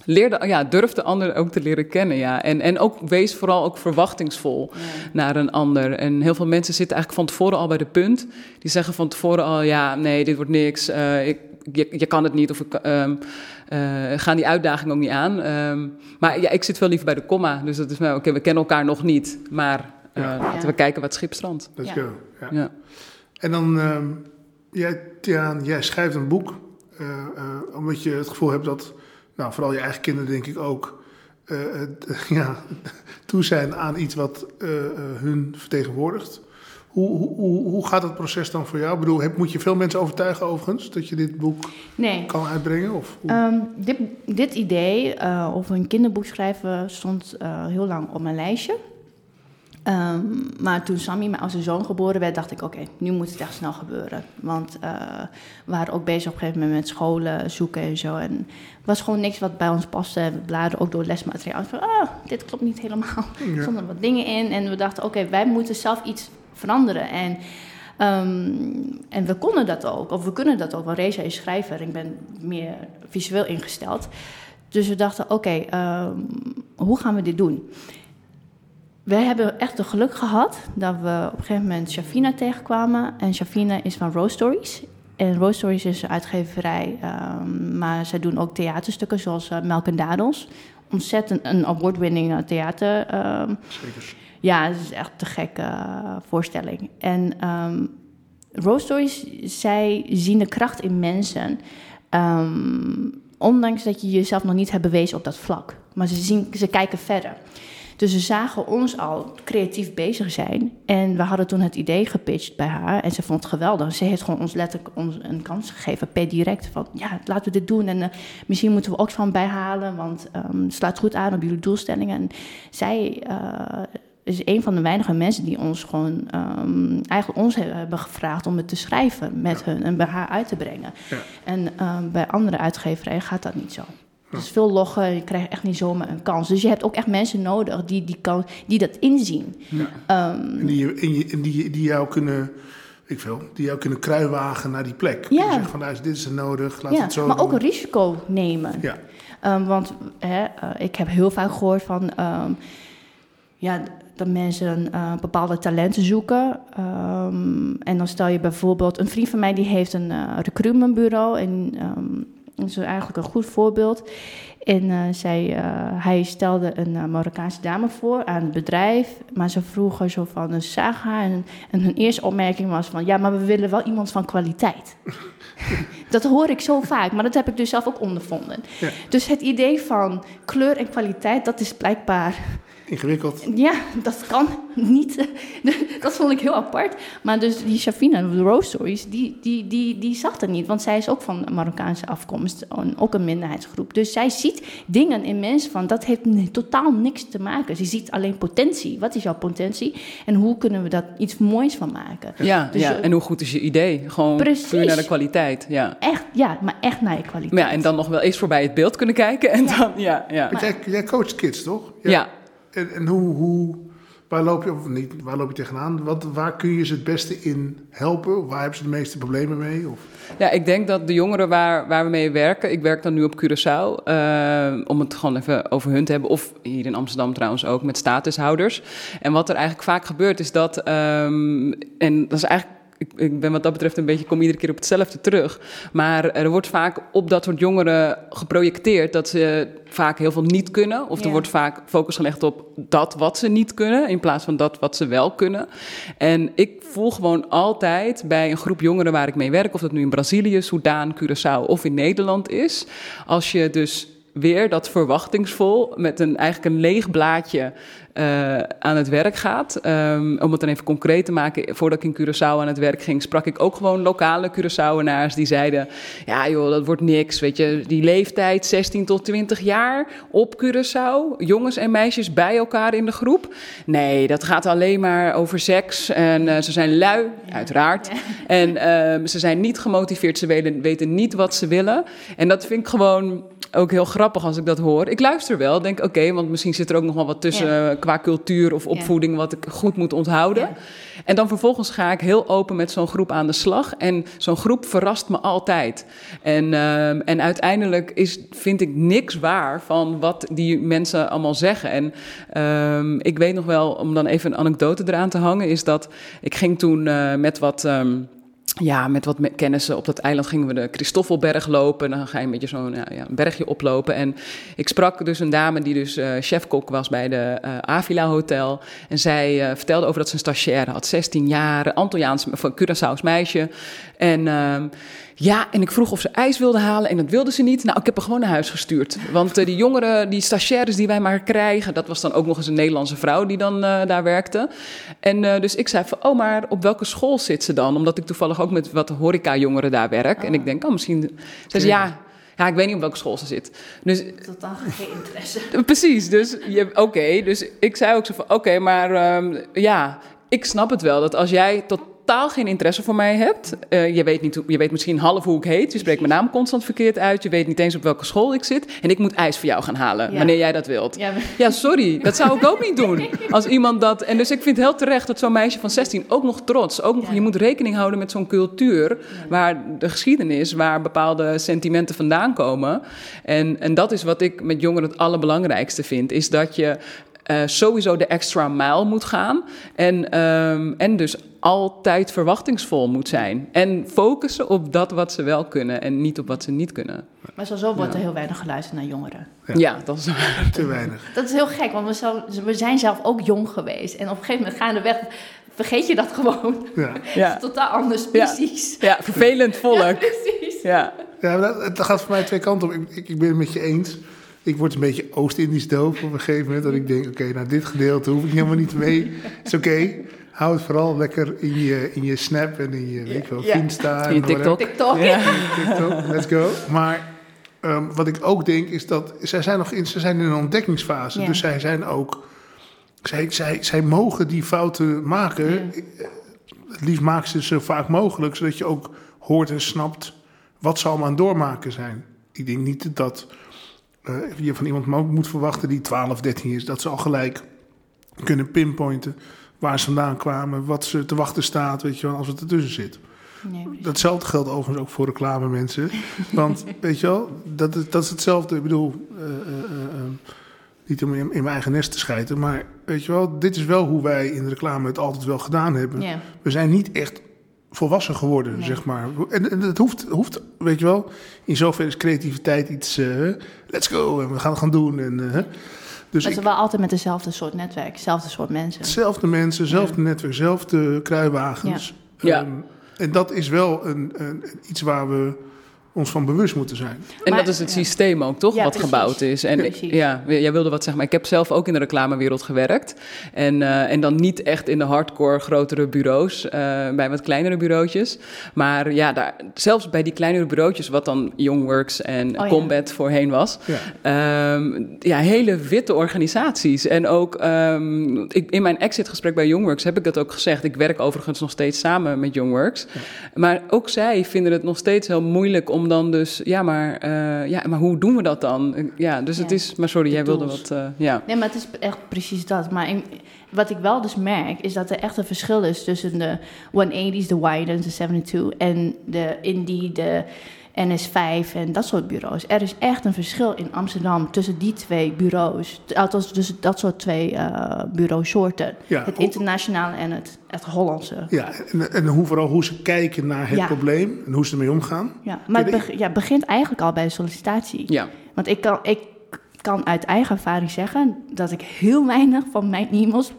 Leer de, ja, durf de ander ook te leren kennen. Ja. En, en ook wees vooral ook verwachtingsvol ja. naar een ander. En heel veel mensen zitten eigenlijk van tevoren al bij de punt. Die zeggen van tevoren al: ja, nee, dit wordt niks. Uh, ik, je, je, kan het niet. Of ik um, uh, ga die uitdaging ook niet aan. Um, maar ja, ik zit wel liever bij de komma. Dus dat is nou, oké, okay, we kennen elkaar nog niet. Maar uh, ja. laten we kijken wat schip strandt. Let's go. Ja. En dan, um, jij, Tiaan, jij schrijft een boek. omdat je het gevoel hebt dat nou, vooral je eigen kinderen denk ik ook, uh, uh, ja, toe zijn aan iets wat uh, hun vertegenwoordigt. Hoe, hoe, hoe gaat het proces dan voor jou? Ik bedoel, heb, moet je veel mensen overtuigen overigens dat je dit boek nee. kan uitbrengen? Of um, dit, dit idee over een kinderboek schrijven stond heel lang op mijn lijstje. Um, maar toen Sammy, mijn oudste zoon, geboren werd, dacht ik: oké, okay, nu moet het echt snel gebeuren. Want uh, we waren ook bezig op een gegeven moment met scholen zoeken en zo. En het was gewoon niks wat bij ons paste. We bladen ook door lesmateriaal. Van, ah, dit klopt niet helemaal. Er stonden wat dingen in. En we dachten: oké, okay, wij moeten zelf iets veranderen. En, um, en we konden dat ook, of we kunnen dat ook. Want Reza is schrijver, ik ben meer visueel ingesteld. Dus we dachten: oké, okay, um, hoe gaan we dit doen? We hebben echt de geluk gehad dat we op een gegeven moment Shafina tegenkwamen. En Shafina is van Rose Stories. En Rose Stories is een uitgeverij, um, maar zij doen ook theaterstukken zoals uh, Melk en Dadels. Ontzettend een award-winning theater. Um, Zeker. Ja, het is echt te gekke uh, voorstelling. En um, Rose Stories, zij zien de kracht in mensen. ondanks dat je jezelf nog niet hebt bewezen op dat vlak. Maar ze, zien, ze kijken verder. Dus ze zagen ons al creatief bezig zijn. En we hadden toen het idee gepitcht bij haar. En ze vond het geweldig. Ze heeft gewoon ons letterlijk ons een kans gegeven, per direct. Van ja, laten we dit doen. En uh, misschien moeten we ook van bijhalen, want um, het slaat goed aan op jullie doelstellingen. En zij uh, is een van de weinige mensen die ons gewoon um, eigenlijk ons hebben gevraagd om het te schrijven met ja. hun en bij haar uit te brengen. Ja. En um, bij andere uitgeverijen gaat dat niet zo. Is veel loggen, je krijgt echt niet zomaar een kans. Dus je hebt ook echt mensen nodig die, die, kan, die dat inzien. Ja. Um, en die, en die, die jou kunnen ik veel, die jou kunnen kruiwagen naar die plek. Ja. Je zegt van, nou, dit is er nodig, laat ja, het zo maar doen. ook een risico nemen. Ja. Um, want hè, uh, ik heb heel vaak gehoord van... Um, ja, dat mensen uh, bepaalde talenten zoeken. Um, en dan stel je bijvoorbeeld, een vriend van mij die heeft een uh, recruitmentbureau en dat is eigenlijk een goed voorbeeld. En uh, zij, hij stelde een Marokkaanse dame voor aan het bedrijf, maar ze vroegen zo van een saga en, en hun eerste opmerking was van ja, maar we willen wel iemand van kwaliteit. dat hoor ik zo vaak, maar dat heb ik dus zelf ook ondervonden. Ja. Dus het idee van kleur en kwaliteit, dat is blijkbaar Ingewikkeld. Ja, dat kan niet. dat vond ik heel apart. Maar dus die Shafina, de Rose Stories, die, die, die, die zag het niet. Want zij is ook van Marokkaanse afkomst. Ook een minderheidsgroep. Dus zij ziet dingen in mensen van, dat heeft totaal niks te maken. Ze ziet alleen potentie. Wat is jouw potentie? En hoe kunnen we dat iets moois van maken? Ja, dus ja. en hoe goed is je idee? Gewoon precies. naar de kwaliteit. Ja. Echt, ja, maar echt naar je kwaliteit. Maar ja, en dan nog wel eens voorbij het beeld kunnen kijken. En Dan, ja, ja. Maar, jij, jij coacht kids, toch? ja. En, hoe, hoe, waar loop je, of niet, waar loop je tegenaan? Wat, waar kun je ze het beste in helpen? Waar hebben ze de meeste problemen mee? Of? Ja, ik denk dat de jongeren waar, waar we mee werken, ik werk dan nu op Curaçao, uh, om het gewoon even over hun te hebben, of hier in Amsterdam trouwens ook, met statushouders. En wat er eigenlijk vaak gebeurt is dat, um, en dat is eigenlijk ik, ik, ben wat dat betreft een beetje, kom iedere keer op hetzelfde terug. Maar er wordt vaak op dat soort jongeren geprojecteerd dat ze vaak heel veel niet kunnen. Of er wordt vaak focus gelegd op dat wat ze niet kunnen, in plaats van dat wat ze wel kunnen. En ik voel gewoon altijd bij een groep jongeren waar ik mee werk, of dat nu in Brazilië, Soudaan, Curaçao of in Nederland is. Als je dus weer dat verwachtingsvol met een eigenlijk een leeg blaadje uh, aan het werk gaat. Um, om het dan even concreet te maken, voordat ik in Curaçao aan het werk ging, sprak ik ook gewoon lokale Curaçaoenaars die zeiden: Ja, joh, dat wordt niks. Weet je, die leeftijd 16 tot 20 jaar op Curaçao, jongens en meisjes bij elkaar in de groep. Nee, dat gaat alleen maar over seks. En uh, ze zijn lui, uiteraard. En uh, ze zijn niet gemotiveerd, ze weten, weten niet wat ze willen. En dat vind ik gewoon ook heel grappig als ik dat hoor. Ik luister wel, denk oké, want misschien zit er ook nog wel wat tussen ja. qua cultuur of opvoeding wat ik goed moet onthouden. Ja. En dan vervolgens ga ik heel open met zo'n groep aan de slag. En zo'n groep verrast me altijd. En, um, en uiteindelijk is, vind ik niks waar van wat die mensen allemaal zeggen. En um, ik weet nog wel, om dan even een anekdote eraan te hangen, is dat ik ging toen uh, met wat. Um, ja, met wat kennissen op dat eiland gingen we de Christoffelberg lopen. Dan ga je een beetje zo'n ja, bergje oplopen. En ik sprak dus een dame die dus uh, chefkok was bij de uh, Avila Hotel. En zij uh, vertelde over dat ze een stagiaire had, 16 jaar, Antilliaans, van Curaçao's meisje. En uh, ja, en ik vroeg of ze ijs wilde halen en dat wilde ze niet. Nou, ik heb haar gewoon naar huis gestuurd. Want uh, die jongeren, die stagiaires die wij maar krijgen, dat was dan ook nog eens een Nederlandse vrouw die dan uh, daar werkte. En uh, dus ik zei van, oh, maar op welke school zit ze dan? Omdat ik toevallig ook met wat horeca-jongeren daar werk. Oh. En ik denk, oh, misschien... Zei ze, ja, ja, ik weet niet op welke school ze zit. Dus, Totaal geen interesse. Precies, dus oké. Okay, dus ik zei ook zo van, oké, okay, maar um, ja, ik snap het wel. Dat als jij tot totaal geen interesse voor mij hebt. Uh, je, weet niet, je weet misschien half hoe ik heet. Je spreekt mijn naam constant verkeerd uit. Je weet niet eens op welke school ik zit. En ik moet ijs voor jou gaan halen, ja. wanneer jij dat wilt. Ja, ja, sorry. Dat zou ik ook niet doen. Als iemand dat... En dus ik vind heel terecht dat zo'n meisje van 16 ook nog trots... Ook nog, Je moet rekening houden met zo'n cultuur... waar de geschiedenis, waar bepaalde sentimenten vandaan komen. En, en dat is wat ik met jongeren het allerbelangrijkste vind. Is dat je uh, sowieso de extra mile moet gaan. En, um, en dus altijd verwachtingsvol moet zijn. En focussen op dat wat ze wel kunnen en niet op wat ze niet kunnen. Maar sowieso wordt ja. er heel weinig geluisterd naar jongeren. Ja, ja dat is Te weinig. Dat is heel gek, want we, zo, we zijn zelf ook jong geweest. En op een gegeven moment gaandeweg vergeet je dat gewoon. Ja. is totaal anders species. Ja, ja vervelend volk. Ja, precies. Ja. Ja, dat, het gaat voor mij twee kanten op. Ik, ik, ik ben het met je eens ik word een beetje Oost-Indisch doof op een gegeven moment. Dat ik denk, oké, okay, nou dit gedeelte hoef ik helemaal niet mee. is oké. Okay. Hou het vooral lekker in je, in je Snap en in je, weet ik wel, ja. Insta. In je TikTok. TikTok. Ja. TikTok, let's go. Maar um, wat ik ook denk is dat, zij zijn nog in, zij zijn in een ontdekkingsfase. Dus zij zijn ook, zij, zij, zij mogen die fouten maken. Ja. Het liefst maken ze zo vaak mogelijk, zodat je ook hoort en snapt wat ze allemaal aan doormaken zijn. Ik denk niet dat je van iemand moet verwachten die 12, 13 is, dat ze al gelijk kunnen pinpointen waar ze vandaan kwamen, wat ze te wachten staat, weet je wel, als het ertussen zit. Nee, Datzelfde geldt overigens ook voor reclame mensen. Want weet je wel, dat is, dat is hetzelfde. Ik bedoel, uh, uh, niet om in, in mijn eigen nest te schijten, maar weet je wel, dit is wel hoe wij in de reclame het altijd wel gedaan hebben. We zijn niet echt volwassen geworden, Nee. zeg maar. En, en het hoeft, hoeft, weet je wel, in zoverre is creativiteit iets, eh, let's go, en we gaan het gaan doen. En, eh, hè. dus Maar ik, ze wel altijd met dezelfde soort netwerk, dezelfde soort mensen. Zelfde mensen, zelfde netwerk, zelfde kruiwagens. Ja. Ehm, en dat is wel een, een, iets waar we ons van bewust moeten zijn. En Maar- dat is het ja. systeem ook, toch? Ja, wat precies. gebouwd is. En Precies. ja, jij wilde wat zeggen, maar ik heb zelf ook in de reclamewereld gewerkt. En, eh, en dan niet echt in de hardcore grotere bureaus, eh, bij wat kleinere bureautjes. Maar ja, daar, zelfs bij die kleinere bureautjes, wat dan Youngworks en Oh ja. Combat voorheen was. Ja. Ehm, ja, hele witte organisaties. En ook ehm, ik, in mijn exitgesprek bij Youngworks heb ik dat ook gezegd. Ik werk overigens nog steeds samen met Youngworks. Maar ook zij vinden het nog steeds heel moeilijk om dan dus... Ja, maar, eh, ja, maar hoe doen we dat dan? Ja, dus het is... Maar sorry, de jij wilde wat... eh, ja. Nee, maar het is echt precies dat. Maar in- wat ik wel dus merk, is dat er echt een verschil is tussen de 180's, de Widens, de 72 en de Indie, de NS5 en dat soort bureaus. Er is echt een verschil in Amsterdam tussen die twee bureaus. Althans, tussen dat soort twee eh bureausoorten. Ja, het internationale en het, het Hollandse. Ja, en, en hoe, vooral hoe ze kijken naar het Ja. probleem en hoe ze ermee omgaan. Ja, maar het beg- ja, begint eigenlijk al bij de sollicitatie. ja. Want ik kan, ik kan uit eigen ervaring zeggen dat ik heel weinig van mijn e-mails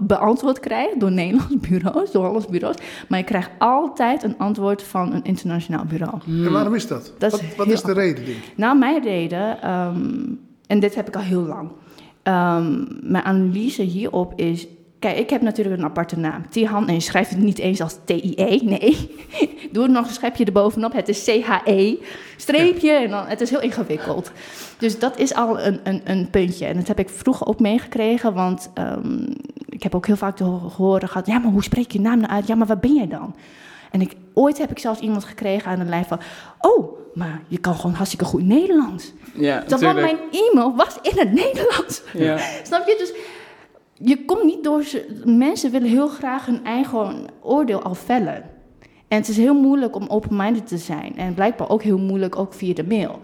beantwoord krijg door Nederlands bureaus, door Hollands bureaus. Maar ik krijg altijd een antwoord van een internationaal bureau. En waarom is dat? Dat is wat is de reden, denk je? Nou, mijn reden, ehm, en dit heb ik al heel lang. Ehm, mijn analyse hierop is. Kijk, ik heb natuurlijk een aparte naam. Tihan, en je schrijft het niet eens als T-I-E, nee. Doe er nog een schepje erbovenop. Het is C-H-E, streepje, en dan, het is heel ingewikkeld. Dus dat is al een, een, een puntje. En dat heb ik vroeger ook meegekregen, want ehm, ik heb ook heel vaak te ho- horen gehad... ja, maar hoe spreek je je naam nou uit? Ja, maar waar ben jij dan? En ik, ooit heb ik zelfs iemand gekregen aan de lijn van... oh, maar je kan gewoon hartstikke goed Nederlands. Ja, Terwijl mijn e-mail was in het Nederlands. Ja. Snap je? Dus je komt niet door... ze- Mensen willen heel graag hun eigen oordeel al vellen. En het is heel moeilijk om open-minded te zijn. En blijkbaar ook heel moeilijk ook via de mail.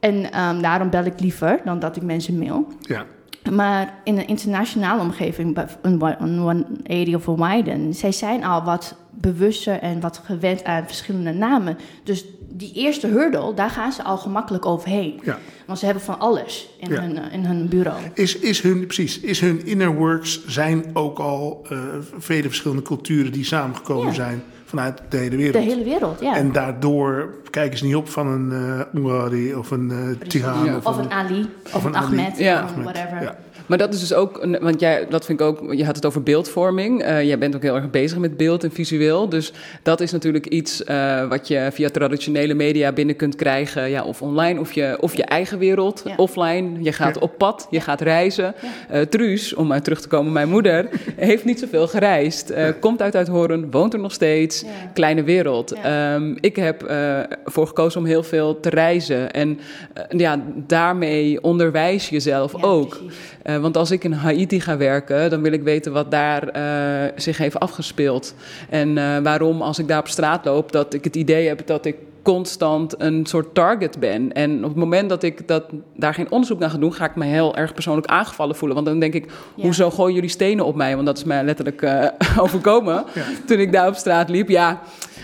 En ehm, daarom bel ik liever dan dat ik mensen mail. Ja. Maar in een internationale omgeving, een 180 of een Widen, zij zijn al wat bewuster en wat gewend aan verschillende namen. Dus die eerste hurdle, daar gaan ze al gemakkelijk overheen. Ja. Want ze hebben van alles in, Ja. hun, eh, in hun bureau. Is, is hun, precies, is hun inner works zijn ook al eh, vele verschillende culturen die samengekomen Ja. zijn vanuit de hele wereld. De hele wereld, ja. En daardoor kijken ze niet op van een Ungari of een Precies. Tihan. Of, Of een, Ali, of, een. Ahmed, of whatever. Maar dat is dus ook, een- want jij, dat vind ik ook, je had het over beeldvorming. Eh, jij bent ook heel erg bezig met beeld en visueel. Dus dat is natuurlijk iets eh, wat je via traditionele media binnen kunt krijgen. Ja, of online, of je, of je eigen wereld, Ja. offline. Je gaat op pad, je gaat reizen. Eh, Truus, om maar terug te komen, mijn moeder, heeft niet zoveel gereisd. Komt uit Uithoren, woont er nog steeds. Kleine wereld. Ehm, ik heb ervoor gekozen om heel veel te reizen. En ja, daarmee onderwijs je jezelf ook. Eh, want als ik in Haiti ga werken, dan wil ik weten wat daar eh, zich heeft afgespeeld. En eh, waarom, als ik daar op straat loop, dat ik het idee heb dat ik constant een soort target ben. En op het moment dat ik dat, daar geen onderzoek naar ga doen, ga ik me heel erg persoonlijk aangevallen voelen. Want dan denk ik, Ja. hoezo gooien jullie stenen op mij? Want dat is mij letterlijk eh, overkomen Ja. toen ik daar op straat liep. Ja,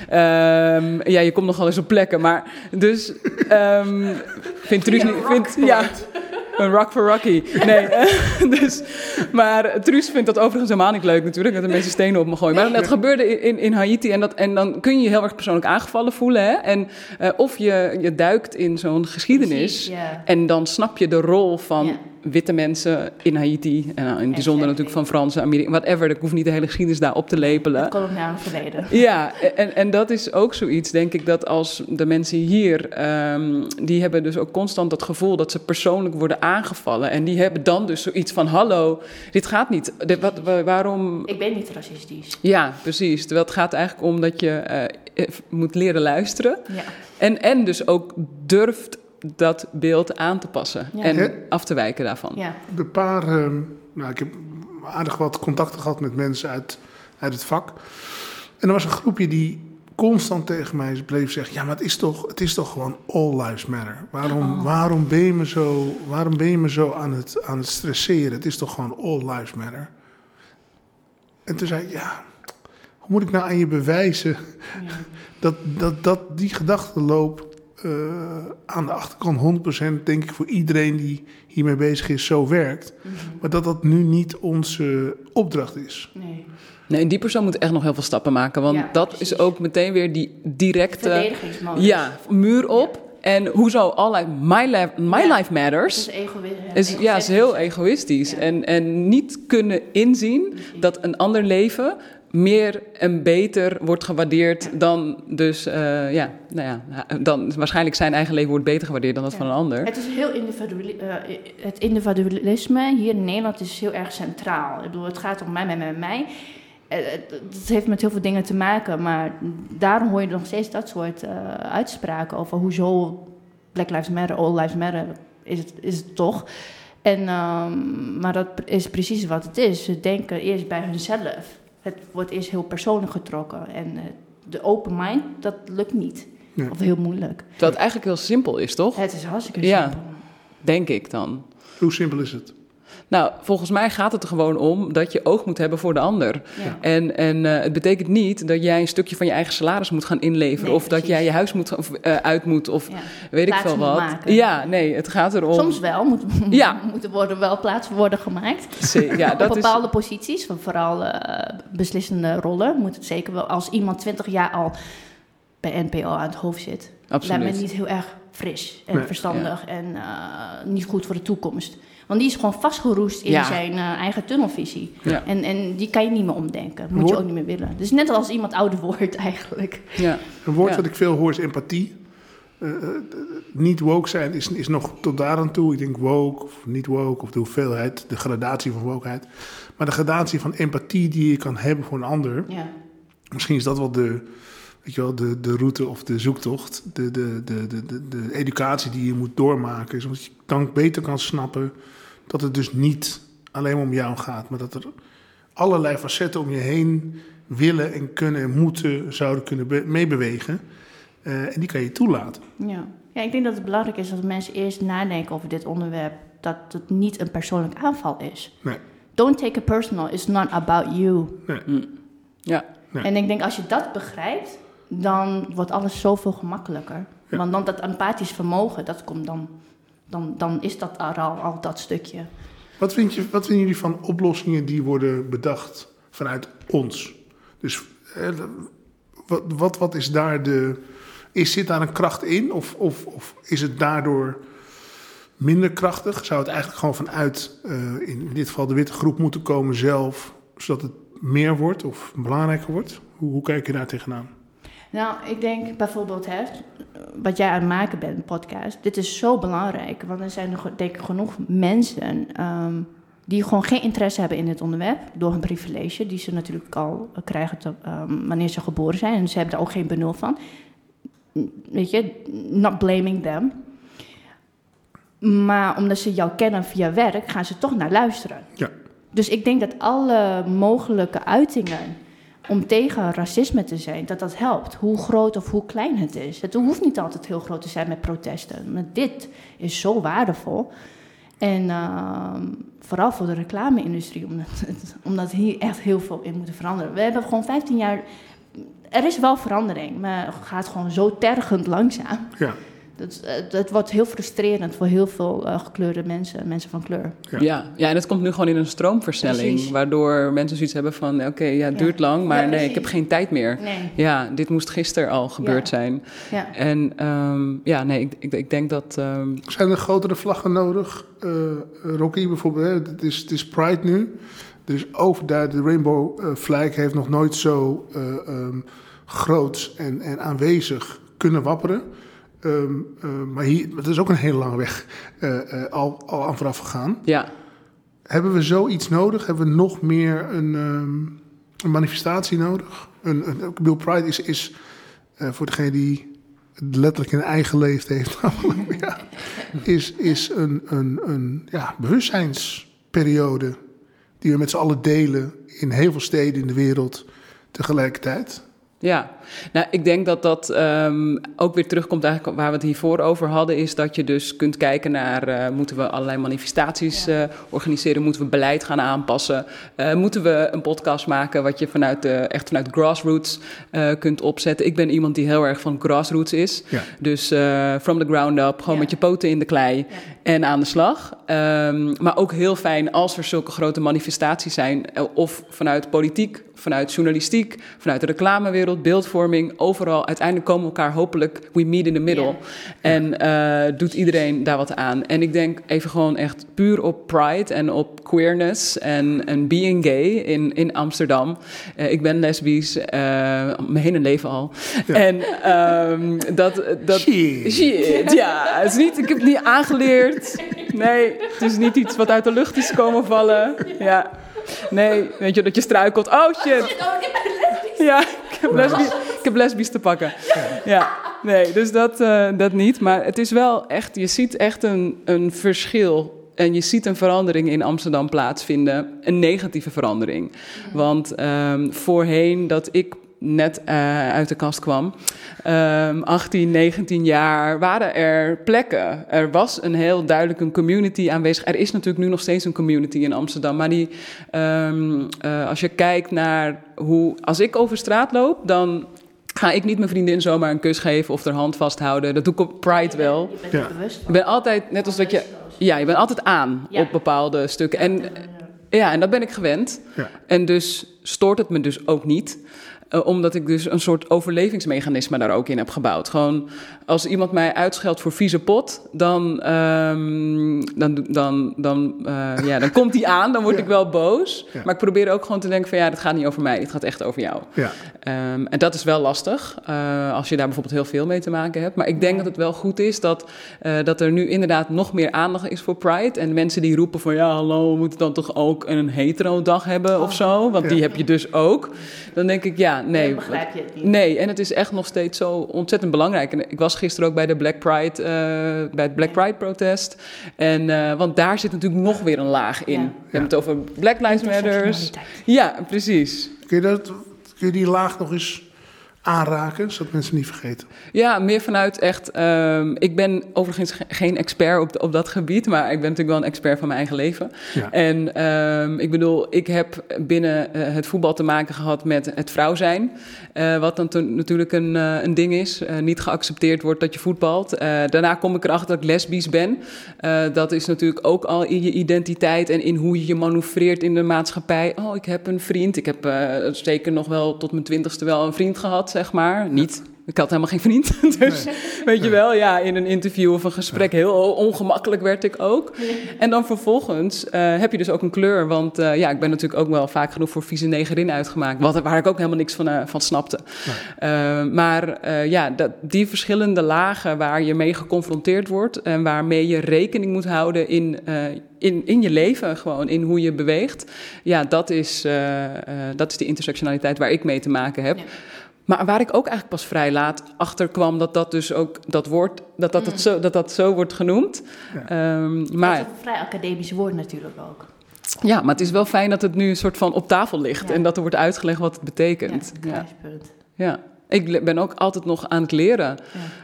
ehm, ja je komt nogal eens op plekken. Maar dus, ehm vindt Truus niet... Vindt, ja, een rock for Rocky. Nee, dus, maar Truus vindt dat overigens helemaal niet leuk natuurlijk, dat de mensen stenen op me gooien. Maar dat gebeurde in, in, Haiti en, dat, en dan kun je je heel erg persoonlijk aangevallen voelen. Hè? En, eh, of je, je duikt in zo'n geschiedenis Precies, en dan snap je de rol van. Witte mensen in Haiti. En nou, in het bijzonder natuurlijk van Fransen, Amerika, whatever. Ik hoef niet de hele geschiedenis daar op te lepelen. Het koloniale verleden. Ja, en, en dat is ook zoiets, denk ik, dat als de mensen hier, ehm, die hebben dus ook constant dat gevoel dat ze persoonlijk worden aangevallen. En die hebben dan dus zoiets van, hallo, dit gaat niet. Dit, wat, wa- waarom... Ik ben niet racistisch. Ja, precies. Terwijl het gaat eigenlijk om dat je eh, eh, moet leren luisteren. Ja. En, en dus ook durft dat beeld aan te passen Ja. en af te wijken daarvan. ja. Een paar, ehm, nou, ik heb aardig wat contacten gehad met mensen uit, uit het vak. En er was een groepje die constant tegen mij bleef zeggen: Ja, maar het is toch, het is toch gewoon all lives matter. Waarom, Oh. waarom, ben, je me zo, waarom ben je me zo aan het, aan het stresseren? Het is toch gewoon all lives matter. En toen zei ik: Ja, hoe moet ik nou aan je bewijzen Ja. dat, dat, dat die gedachtenloop eh, aan de achterkant 100% denk ik voor iedereen die hiermee bezig is zo werkt. Mhm. Maar dat dat nu niet onze opdracht is. Nee. Nee, en die persoon moet echt nog heel veel stappen maken. Want Ja, dat precies. is ook meteen weer die directe... Ja, muur op. En hoezo all life, my, life, my Ja. life matters... is egoïstisch. Is, ja, is heel egoïstisch. Ja. En, en niet kunnen inzien dat een ander leven meer en beter wordt gewaardeerd dan dus, eh, ja, nou ja, dan waarschijnlijk zijn eigen leven wordt beter gewaardeerd dan dat Ja. van een ander. Het is heel individueel. eh, het individualisme hier in Nederland is heel erg centraal. Ik bedoel, het gaat om mij, mij, mij, mij. Eh, Het, het heeft met heel veel dingen te maken, maar daarom hoor je nog steeds dat soort uitspraken over hoezo Black Lives Matter, All Lives Matter is het, is het toch. En, ehm, maar dat is precies wat het is. Ze denken eerst bij hunzelf. Het wordt eerst heel persoonlijk getrokken. En eh, de open mind, dat lukt niet. Nee. Of heel moeilijk. Terwijl het eigenlijk heel simpel is, toch? Het is hartstikke Ja. simpel. Denk ik dan. Hoe simpel is het? Nou, volgens mij gaat het er gewoon om dat je oog moet hebben voor de ander. Ja. En, en eh, het betekent niet dat jij een stukje van je eigen salaris moet gaan inleveren. Nee, of dat jij je huis moet, of, eh, uit moet. Of Ja. weet ik Plaats veel moet wat. maken. Ja, nee, het gaat erom. Soms wel, moet, Ja. moeten worden wel plaatsen worden gemaakt. Ja, Op dat is, bepaalde posities, van vooral eh, beslissende rollen, moet het zeker wel. Als iemand 20 jaar al bij NPO aan het hoofd zit, lijkt absoluut. me niet heel erg fris en Nee. verstandig en eh, niet goed voor de toekomst. Want die is gewoon vastgeroest in Ja. zijn eh, eigen tunnelvisie. Ja. En, en die kan je niet meer omdenken. Moet je ook niet meer willen. Dus net als iemand ouder wordt eigenlijk. Ja. Een woord Ja. wat ik veel hoor is empathie. Eh, eh, niet woke zijn is, is nog tot daar aan toe. Ik denk woke of niet woke of de hoeveelheid, de gradatie van wokeheid. Maar de gradatie van empathie die je kan hebben voor een ander. Ja. Misschien is dat wel de, weet je wel, de, de route of de zoektocht. De, de, de, de, de, de educatie die je moet doormaken. Zodat je dan beter kan snappen dat het dus niet alleen om jou gaat. Maar dat er allerlei facetten om je heen willen en kunnen en moeten zouden kunnen be- meebewegen. Eh, en die kan je toelaten. Ja. ja, ik denk dat het belangrijk is dat mensen eerst nadenken over dit onderwerp. Dat het niet een persoonlijk aanval is. Nee. Don't take it personal. It's not about you. Ja. Nee. En ik denk als je dat begrijpt, dan wordt alles zoveel gemakkelijker. Ja. Want dan dat empathisch vermogen, dat komt dan. Dan, dan is dat al, al dat stukje. Wat, je, wat vinden jullie van oplossingen die worden bedacht vanuit ons? Dus eh, wat, wat, wat is daar de. Is, zit daar een kracht in? Of, of, of is het daardoor minder krachtig? Zou het eigenlijk gewoon vanuit, eh, in dit geval de witte groep, moeten komen zelf, zodat het meer wordt of belangrijker wordt? Hoe, hoe kijk je daar tegenaan? Nou, ik denk bijvoorbeeld, hè, wat jij aan het maken bent, een podcast. Dit is zo belangrijk, want er zijn denk ik genoeg mensen ehm, die gewoon geen interesse hebben in dit onderwerp. Door hun privilege, die ze natuurlijk al krijgen te- ehm, wanneer ze geboren zijn. En ze hebben daar ook geen benul van. Weet je, not blaming them. Maar omdat ze jou kennen via werk, gaan ze toch naar luisteren. Ja. Dus ik denk dat alle mogelijke uitingen om tegen racisme te zijn, dat dat helpt. Hoe groot of hoe klein het is. Het hoeft niet altijd heel groot te zijn met protesten. Maar dit is zo waardevol. En ehm, vooral voor de reclame-industrie, omdat, omdat hier echt heel veel in moet veranderen. We hebben gewoon 15 jaar. Er is wel verandering, maar het gaat gewoon zo tergend langzaam. Ja, Dat, eh, dat wordt heel frustrerend voor heel veel eh, gekleurde mensen, mensen van kleur. Ja. Ja. Ja. en het komt nu gewoon in een stroomversnelling. Precies. Waardoor mensen zoiets hebben van... oké, ja, het Ja. duurt lang, maar Ja, nee, ik heb geen tijd meer. Nee. Ja, dit moest gisteren al gebeurd Ja. zijn. Ja. En ehm, ja, nee, ik, ik, ik denk dat... ehm, Zijn er grotere vlaggen nodig? Eh, Rocky bijvoorbeeld, hè? Het, is, het is Pride nu. Er is overduidelijk, de Rainbow Flag heeft nog nooit zo eh, ehm, groots en, en aanwezig kunnen wapperen. Ehm, eh, maar hier, het is ook een hele lange weg eh, eh, al, al aan vooraf gegaan. ja, Hebben we zoiets nodig? Hebben we nog meer een, ehm, een manifestatie nodig? Een, een, ik bedoel, Pride is, is voor degene die het letterlijk in eigen leefd heeft, ja, is, is een, een, een ja, bewustzijnsperiode die we met z'n allen delen in heel veel steden in de wereld tegelijkertijd. Ja, nou, ik denk dat dat um, ook weer terugkomt eigenlijk waar we het hiervoor over hadden, is dat je dus kunt kijken naar, uh, moeten we allerlei manifestaties ja. uh, organiseren, moeten we beleid gaan aanpassen, uh, moeten we een podcast maken wat je vanuit de, echt vanuit grassroots kunt opzetten. Ik ben iemand die heel erg van grassroots is, ja. dus from the ground up, gewoon ja. met je poten in de klei en aan de slag. Um, maar ook heel fijn als er zulke grote manifestaties zijn, of vanuit politiek, vanuit journalistiek, vanuit de reclamewereld, beeldvorming, overal. Uiteindelijk komen we elkaar hopelijk, we meet in the middle. Yeah. En uh, doet iedereen daar wat aan. En ik denk even gewoon echt puur op pride en op queerness en, en being gay in, in Amsterdam. Uh, ik ben lesbisch, uh, mijn hele leven al. Ja. En um, dat... dat shit. shit. Ja, het is niet, ik heb het niet aangeleerd. Nee, het is niet iets wat uit de lucht is komen vallen. Ja. Nee, weet je, dat je struikelt. Oh shit. Ja, ik heb lesbisch, ik heb lesbisch te pakken. Ja, nee, dus dat, uh, dat niet. Maar het is wel echt, je ziet echt een, een verschil. En je ziet een verandering in Amsterdam plaatsvinden. Een negatieve verandering. Want um, voorheen dat ik net uh, uit de kast kwam, um, 18, 19 jaar, waren er plekken. Er was een heel duidelijk een community aanwezig. Er is natuurlijk nu nog steeds een community in Amsterdam, maar die, um, uh, als je kijkt naar hoe, als ik over straat loop, dan ga ik niet mijn vriendin zomaar een kus geven of haar hand vasthouden. Dat doe ik op Pride wel. Je bent ja. bewust van. Ik ben altijd, net als dat je, ja, je bent altijd aan ja. op bepaalde stukken. En, ja, en dat ben ik gewend. Ja. En dus stoort het me dus ook niet. Uh, omdat ik dus een soort overlevingsmechanisme daar ook in heb gebouwd. Gewoon als iemand mij uitscheldt voor vieze pot, dan, um, dan, dan, dan, uh, ja, dan komt die aan, dan word ja. ik wel boos. Ja. Maar ik probeer ook gewoon te denken van ja, dat gaat niet over mij, het gaat echt over jou. Ja. Um, en dat is wel lastig, uh, als je daar bijvoorbeeld heel veel mee te maken hebt. Maar ik denk dat het wel goed is dat, dat er nu inderdaad nog meer aandacht is voor Pride. En mensen die roepen van ja, hallo, we moeten dan toch ook een hetero-dag hebben of zo, want die heb je dus ook. Dan denk ik ja, nee. Dan begrijp je het niet. Nee, en het is echt nog steeds zo ontzettend belangrijk. En ik was gisteren ook bij de Black Pride, uh, bij het Black Pride protest. En, uh, want daar zit natuurlijk nog weer een laag in. Ja. We hebben het over Black Lives Matters. Ja, precies. Kun je, dat, kun je die laag nog eens aanraken, zodat mensen niet vergeten? Ja, meer vanuit echt. Um, ik ben overigens ge geen expert op, op dat gebied, maar ik ben natuurlijk wel een expert van mijn eigen leven. Ja. En um, ik bedoel, ik heb binnen uh, het voetbal te maken gehad met het vrouw zijn. Uh, wat dan natuurlijk een, uh, een ding is. Niet geaccepteerd wordt dat je voetbalt. daarna kom ik erachter dat ik lesbisch ben. dat is natuurlijk ook al in je identiteit en in hoe je je manoeuvreert in de maatschappij. Oh, ik heb een vriend. Ik heb zeker nog wel tot mijn twintigste wel een vriend gehad zeg maar. Niet, ik had helemaal geen vriend. Dus nee. weet je wel, ja, in een interview of een gesprek heel ongemakkelijk werd ik ook. En dan vervolgens uh, heb je dus ook een kleur. Want uh, ja, ik ben natuurlijk ook wel vaak genoeg voor vieze negerin uitgemaakt. Wat, waar ik ook helemaal niks van, uh, van snapte. Nee. maar ja, dat, die verschillende lagen waar je mee geconfronteerd wordt... en waarmee je rekening moet houden in in, in je leven, gewoon in hoe je beweegt. Ja, dat is, uh, uh, dat is de intersectionaliteit waar ik mee te maken heb. Ja. Maar waar ik ook eigenlijk pas vrij laat achter kwam dat dat dus ook dat woord, dat dat, mm. dat, zo, dat, dat zo wordt genoemd. Ja. Um, maar, dat is een vrij academisch woord natuurlijk ook. Ja, maar het is wel fijn dat het nu een soort van op tafel ligt ja. en dat er wordt uitgelegd wat het betekent. Ja, kruispunt. Ja. ja. Ik ben ook altijd nog aan het leren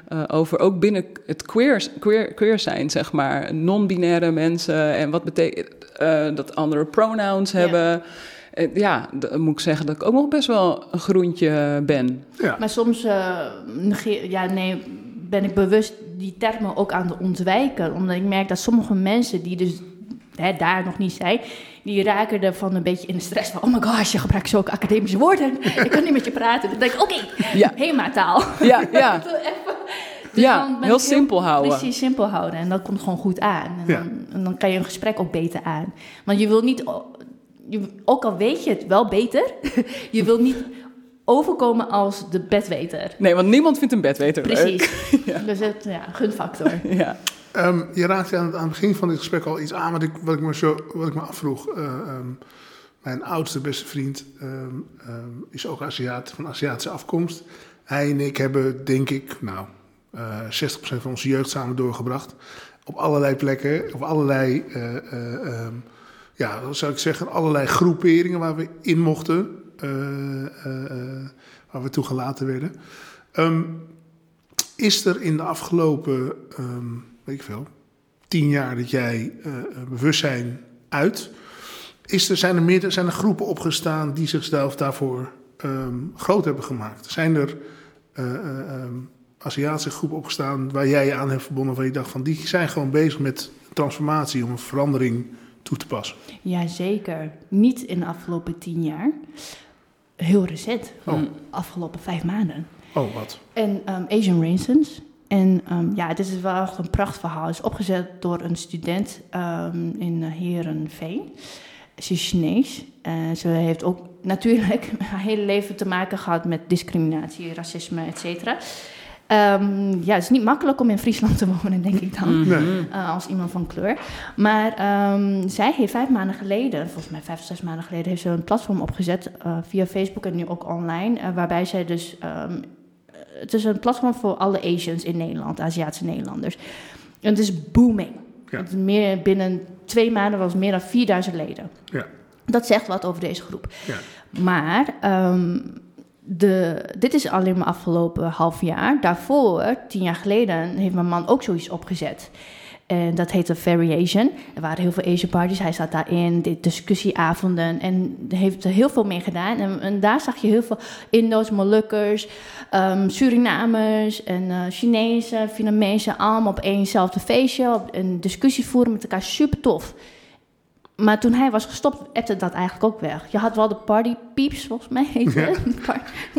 ja. uh, over ook binnen het queer, queer, queer zijn, zeg maar. Non-binaire mensen en wat betekent uh, dat andere pronouns hebben. Uh, ja, dan moet ik zeggen dat ik ook nog best wel een groentje ben. Ja. Maar soms uh, negeer, ja, nee, ben ik bewust die termen ook aan het ontwijken. Omdat ik merk dat sommige mensen die dus hè, daar nog niet zijn, die raken ervan een beetje in de stress van... oh my gosh, je gebruikt zulke academische woorden. ik kan niet met je praten. Dan denk ik, oké, okay, ja. HEMA-taal. Ja, ja. Dus ja, heel simpel heel, houden. Precies, simpel houden. En dat komt gewoon goed aan. En, ja. dan, en dan kan je een gesprek ook beter aan. Want je wil niet je, ook al weet je het wel beter, je wil niet overkomen als de bedweter. Nee, want niemand vindt een bedweter Precies. ja. Dus het, ja, gunfactor. ja. Um, je raakte aan het, aan het, begin van dit gesprek al iets aan wat ik, wat ik, me, zo, wat ik me afvroeg. Uh, um, mijn oudste beste vriend um, is ook Aziat, van Aziatische afkomst. Hij en ik hebben, denk ik, nou, uh, eh, 60% van onze jeugd samen doorgebracht. Op allerlei plekken, op allerlei... Uh, ja, zou ik zeggen, allerlei groeperingen waar we in mochten. Uh, uh, waar we toegelaten werden. Ehm, is er in de afgelopen, ehm, weet ik veel, tien jaar dat jij bewustzijn uit, is er, zijn, er meer, zijn er groepen opgestaan die zichzelf daarvoor um, groot hebben gemaakt? Zijn er Aziatische groepen opgestaan waar jij je aan hebt verbonden, waar je dacht van die zijn gewoon bezig met transformatie om een verandering toe te passen? Jazeker. Niet in de afgelopen tien jaar. Heel recent, oh. de afgelopen vijf maanden. Oh, wat? En um, Asian Raisins. En um, ja, dit is wel echt een prachtverhaal. Het is opgezet door een student um, in Herenveen. Ze is Chinees. Ze heeft ook natuurlijk haar hele leven te maken gehad met discriminatie, racisme, et cetera. Um, ja, het is niet makkelijk om in Friesland te wonen, denk ik dan, nee. uh, als iemand van kleur. Maar um, zij heeft vijf maanden geleden, volgens mij vijf of zes maanden geleden, heeft ze een platform opgezet uh, via Facebook en nu ook online, uh, waarbij zij dus, um, het is een platform voor alle Asians in Nederland, Aziatische Nederlanders. En het is booming. Ja. Het is meer, binnen twee maanden was het meer dan 4000 leden. Ja. Dat zegt wat over deze groep. Ja. Maar de, dit is alleen maar afgelopen half jaar. Daarvoor, tien jaar geleden, heeft mijn man ook zoiets opgezet. En dat heette Variation. Er waren heel veel Asian parties. Hij zat daarin, de discussieavonden. En heeft er heel veel mee gedaan. En, daar zag je heel veel Indo's, Molukkers, um, Surinamers en uh, Chinezen, Vietnamezen. Allemaal op éénzelfde feestje. Op een discussie voeren met elkaar. Super tof. Maar toen hij was gestopt, appte dat eigenlijk ook weg. Je had wel de party peeps, volgens mij heet het.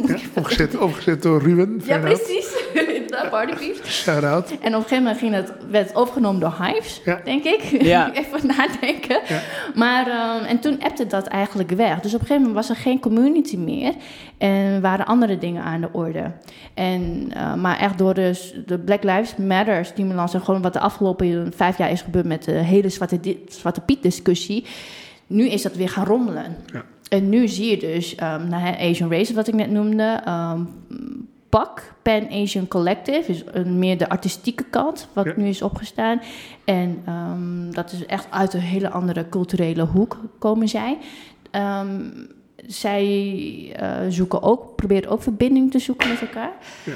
Ja. opgezet, opgezet door Ruben. Ja, precies. de party. Shout out. En op een gegeven moment ging het, werd overgenomen door Hives, ja. denk ik. Ja. Even nadenken. Ja. Maar, um, en toen appte dat eigenlijk weg. Dus op een gegeven moment was er geen community meer. En waren andere dingen aan de orde. En, uh, maar echt door de, de Black Lives Matter stimulans... en gewoon wat de afgelopen vijf jaar is gebeurd... met de hele Zwarte, Zwarte Piet discussie nu is dat weer gaan rommelen. Ja. En nu zie je dus um, Asian Race, wat ik net noemde, um, PAC, Pan Asian Collective, is een, meer de artistieke kant, wat ja. nu is opgestaan. En um, dat is echt uit een hele andere culturele hoek komen zij. zij uh, zoeken ook, proberen ook verbinding te zoeken met elkaar. Ja.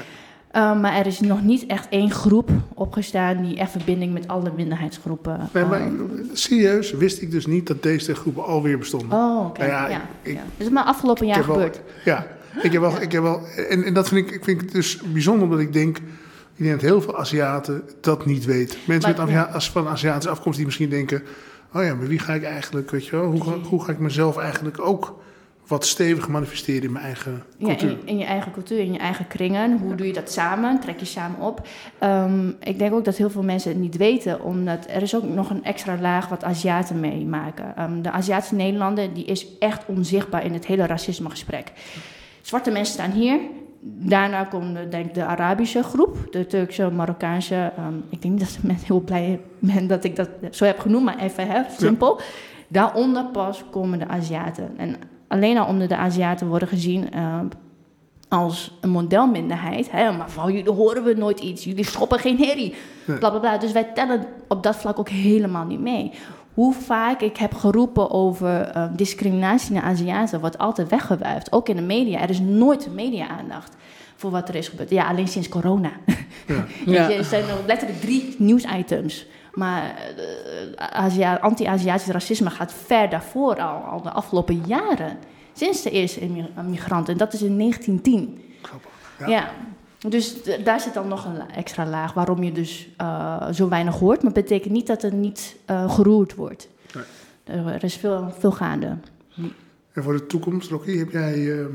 Um, maar er is nog niet echt één groep opgestaan die echt verbinding met alle minderheidsgroepen. Nee, maar um, serieus wist ik dus niet dat deze groepen alweer bestonden. Oh, oké. Okay. Nou ja, ja, ik, ja. Dat is maar afgelopen jaar gebeurd. Wel, ja, ik heb wel. Ik heb wel en, en dat vind ik, ik vind het dus bijzonder, omdat ik denk. Ik denk dat heel veel Aziaten dat niet weten. Mensen maar, met van Aziatische afkomst die misschien denken: oh ja, maar wie ga ik eigenlijk, weet je wel, hoe, hoe ga ik mezelf eigenlijk ook wat stevig manifesteren in mijn eigen cultuur. Ja, in, in, je eigen cultuur, in je eigen kringen. Hoe doe je dat samen? Trek je samen op? Um, ik denk ook dat heel veel mensen het niet weten, omdat er is ook nog een extra laag wat Aziaten meemaken. Um, de Aziatische Nederlander die is echt onzichtbaar in het hele racismegesprek. Zwarte mensen staan hier. Daarna komt denk ik de Arabische groep, de Turkse, Marokkaanse. Um, ik denk niet dat mensen heel blij ben dat ik dat zo heb genoemd, maar even hè, simpel. Ja. Daaronder pas komen de Aziaten. En alleen al onder de Aziaten worden gezien uh, als een modelminderheid. Hè? Maar van jullie horen we nooit iets, jullie schoppen geen herrie. Nee. Bla, bla, bla. Dus wij tellen op dat vlak ook helemaal niet mee. Hoe vaak ik heb geroepen over uh, discriminatie naar Aziaten, wordt altijd weggewuifd. Ook in de media. Er is nooit media-aandacht voor wat er is gebeurd. Ja, alleen sinds corona. Ja. ja. er zijn letterlijk drie nieuwsitems. Maar uh, anti-Aziatisch racisme gaat ver daarvoor al, al de afgelopen jaren. Sinds de eerste migranten. En dat is in 1910. Ja. ja. Dus daar zit dan nog een extra laag waarom je dus uh, zo weinig hoort. Maar dat betekent niet dat er niet uh, geroerd wordt. Nee. Er is veel, veel gaande. En voor de toekomst, Rocky, heb jij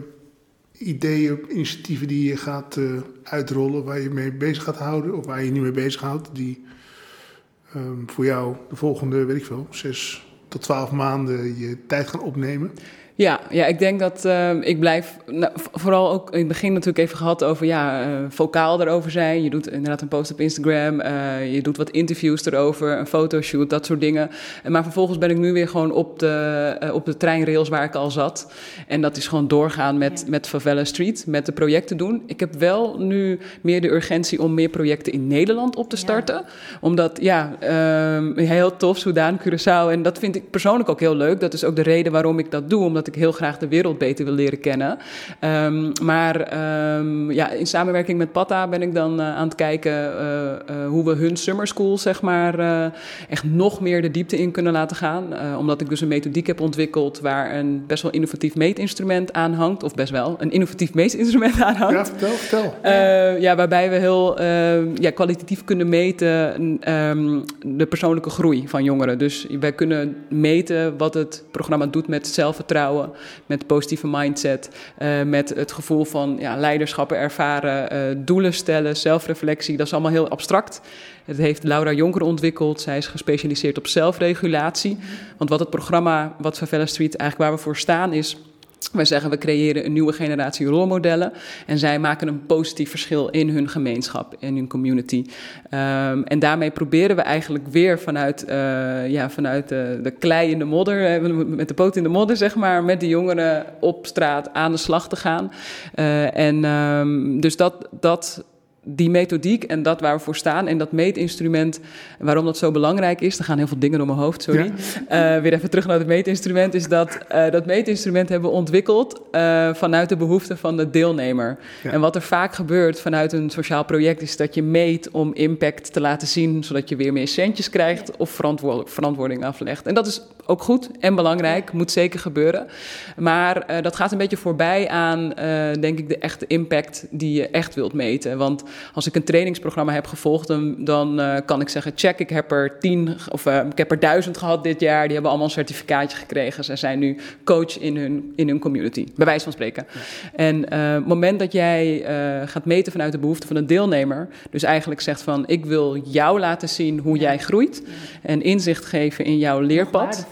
ideeën, initiatieven die je gaat uitrollen, waar je mee bezig gaat houden, of waar je je niet mee bezig houdt, die um, voor jou de volgende, weet ik veel, zes tot twaalf maanden je tijd gaan opnemen? Ja, ja, ik denk dat uh, ik blijf, nou, vooral ook in het begin natuurlijk even gehad over, ja, uh, vocaal erover zijn. Je doet inderdaad een post op Instagram, uh, je doet wat interviews erover, een fotoshoot, dat soort dingen. Maar vervolgens ben ik nu weer gewoon op de, op de treinrails waar ik al zat. En dat is gewoon doorgaan met, ja. met Favela Street, met de projecten doen. Ik heb wel nu meer de urgentie om meer projecten in Nederland op te starten. Ja. Omdat, ja, heel tof, Soudaan, Curaçao. En dat vind ik persoonlijk ook heel leuk. Dat is ook de reden waarom ik dat doe, omdat omdat ik heel graag de wereld beter wil leren kennen. Ehm, maar ehm, ja, in samenwerking met Patta ben ik dan aan het kijken hoe we hun summer school, zeg maar, echt nog meer de diepte in kunnen laten gaan. omdat ik dus een methodiek heb ontwikkeld waar een best wel innovatief meetinstrument aan hangt. Of best wel een innovatief meetinstrument aan hangt. Ja, vertel, vertel. ja, waarbij we heel ja, kwalitatief kunnen meten um, de persoonlijke groei van jongeren. Dus wij kunnen meten wat het programma doet met zelfvertrouwen, met positieve mindset, uh, met het gevoel van ja, leiderschappen ervaren, uh, doelen stellen, zelfreflectie. Dat is allemaal heel abstract. Het heeft Laura Jonker ontwikkeld. Zij is gespecialiseerd op zelfregulatie. Want wat het programma, wat Favela Street eigenlijk waar we voor staan, is wij zeggen we creëren een nieuwe generatie rolmodellen en zij maken een positief verschil in hun gemeenschap, in hun community. Um, en daarmee proberen we eigenlijk weer vanuit, uh, ja, vanuit de, de klei in de modder, met de poot in de modder zeg maar, met de jongeren op straat aan de slag te gaan. En um, dus dat, dat die methodiek en dat waar we voor staan en dat meetinstrument, waarom dat zo belangrijk is, er gaan heel veel dingen door mijn hoofd, sorry. Ja. Uh, weer even terug naar het meetinstrument, is dat uh, dat meetinstrument hebben we ontwikkeld uh, vanuit de behoeften van de deelnemer. Ja. En wat er vaak gebeurt vanuit een sociaal project is dat je meet om impact te laten zien, zodat je weer meer centjes krijgt of verantwoord, verantwoording aflegt. En dat is ook goed en belangrijk, moet zeker gebeuren. Maar dat gaat een beetje voorbij aan, denk ik, de echte impact die je echt wilt meten. Want als ik een trainingsprogramma heb gevolgd, dan, dan uh, kan ik zeggen: check, ik heb er tien of uh, ik heb er duizend gehad dit jaar. Die hebben allemaal een certificaatje gekregen. Ze zijn nu coach in hun, in hun community, bij wijze van spreken. Ja. En uh, het moment dat jij gaat meten vanuit de behoeften van een deelnemer, dus eigenlijk zegt van: ik wil jou laten zien hoe ja. jij groeit ja. en inzicht geven in jouw leerpad.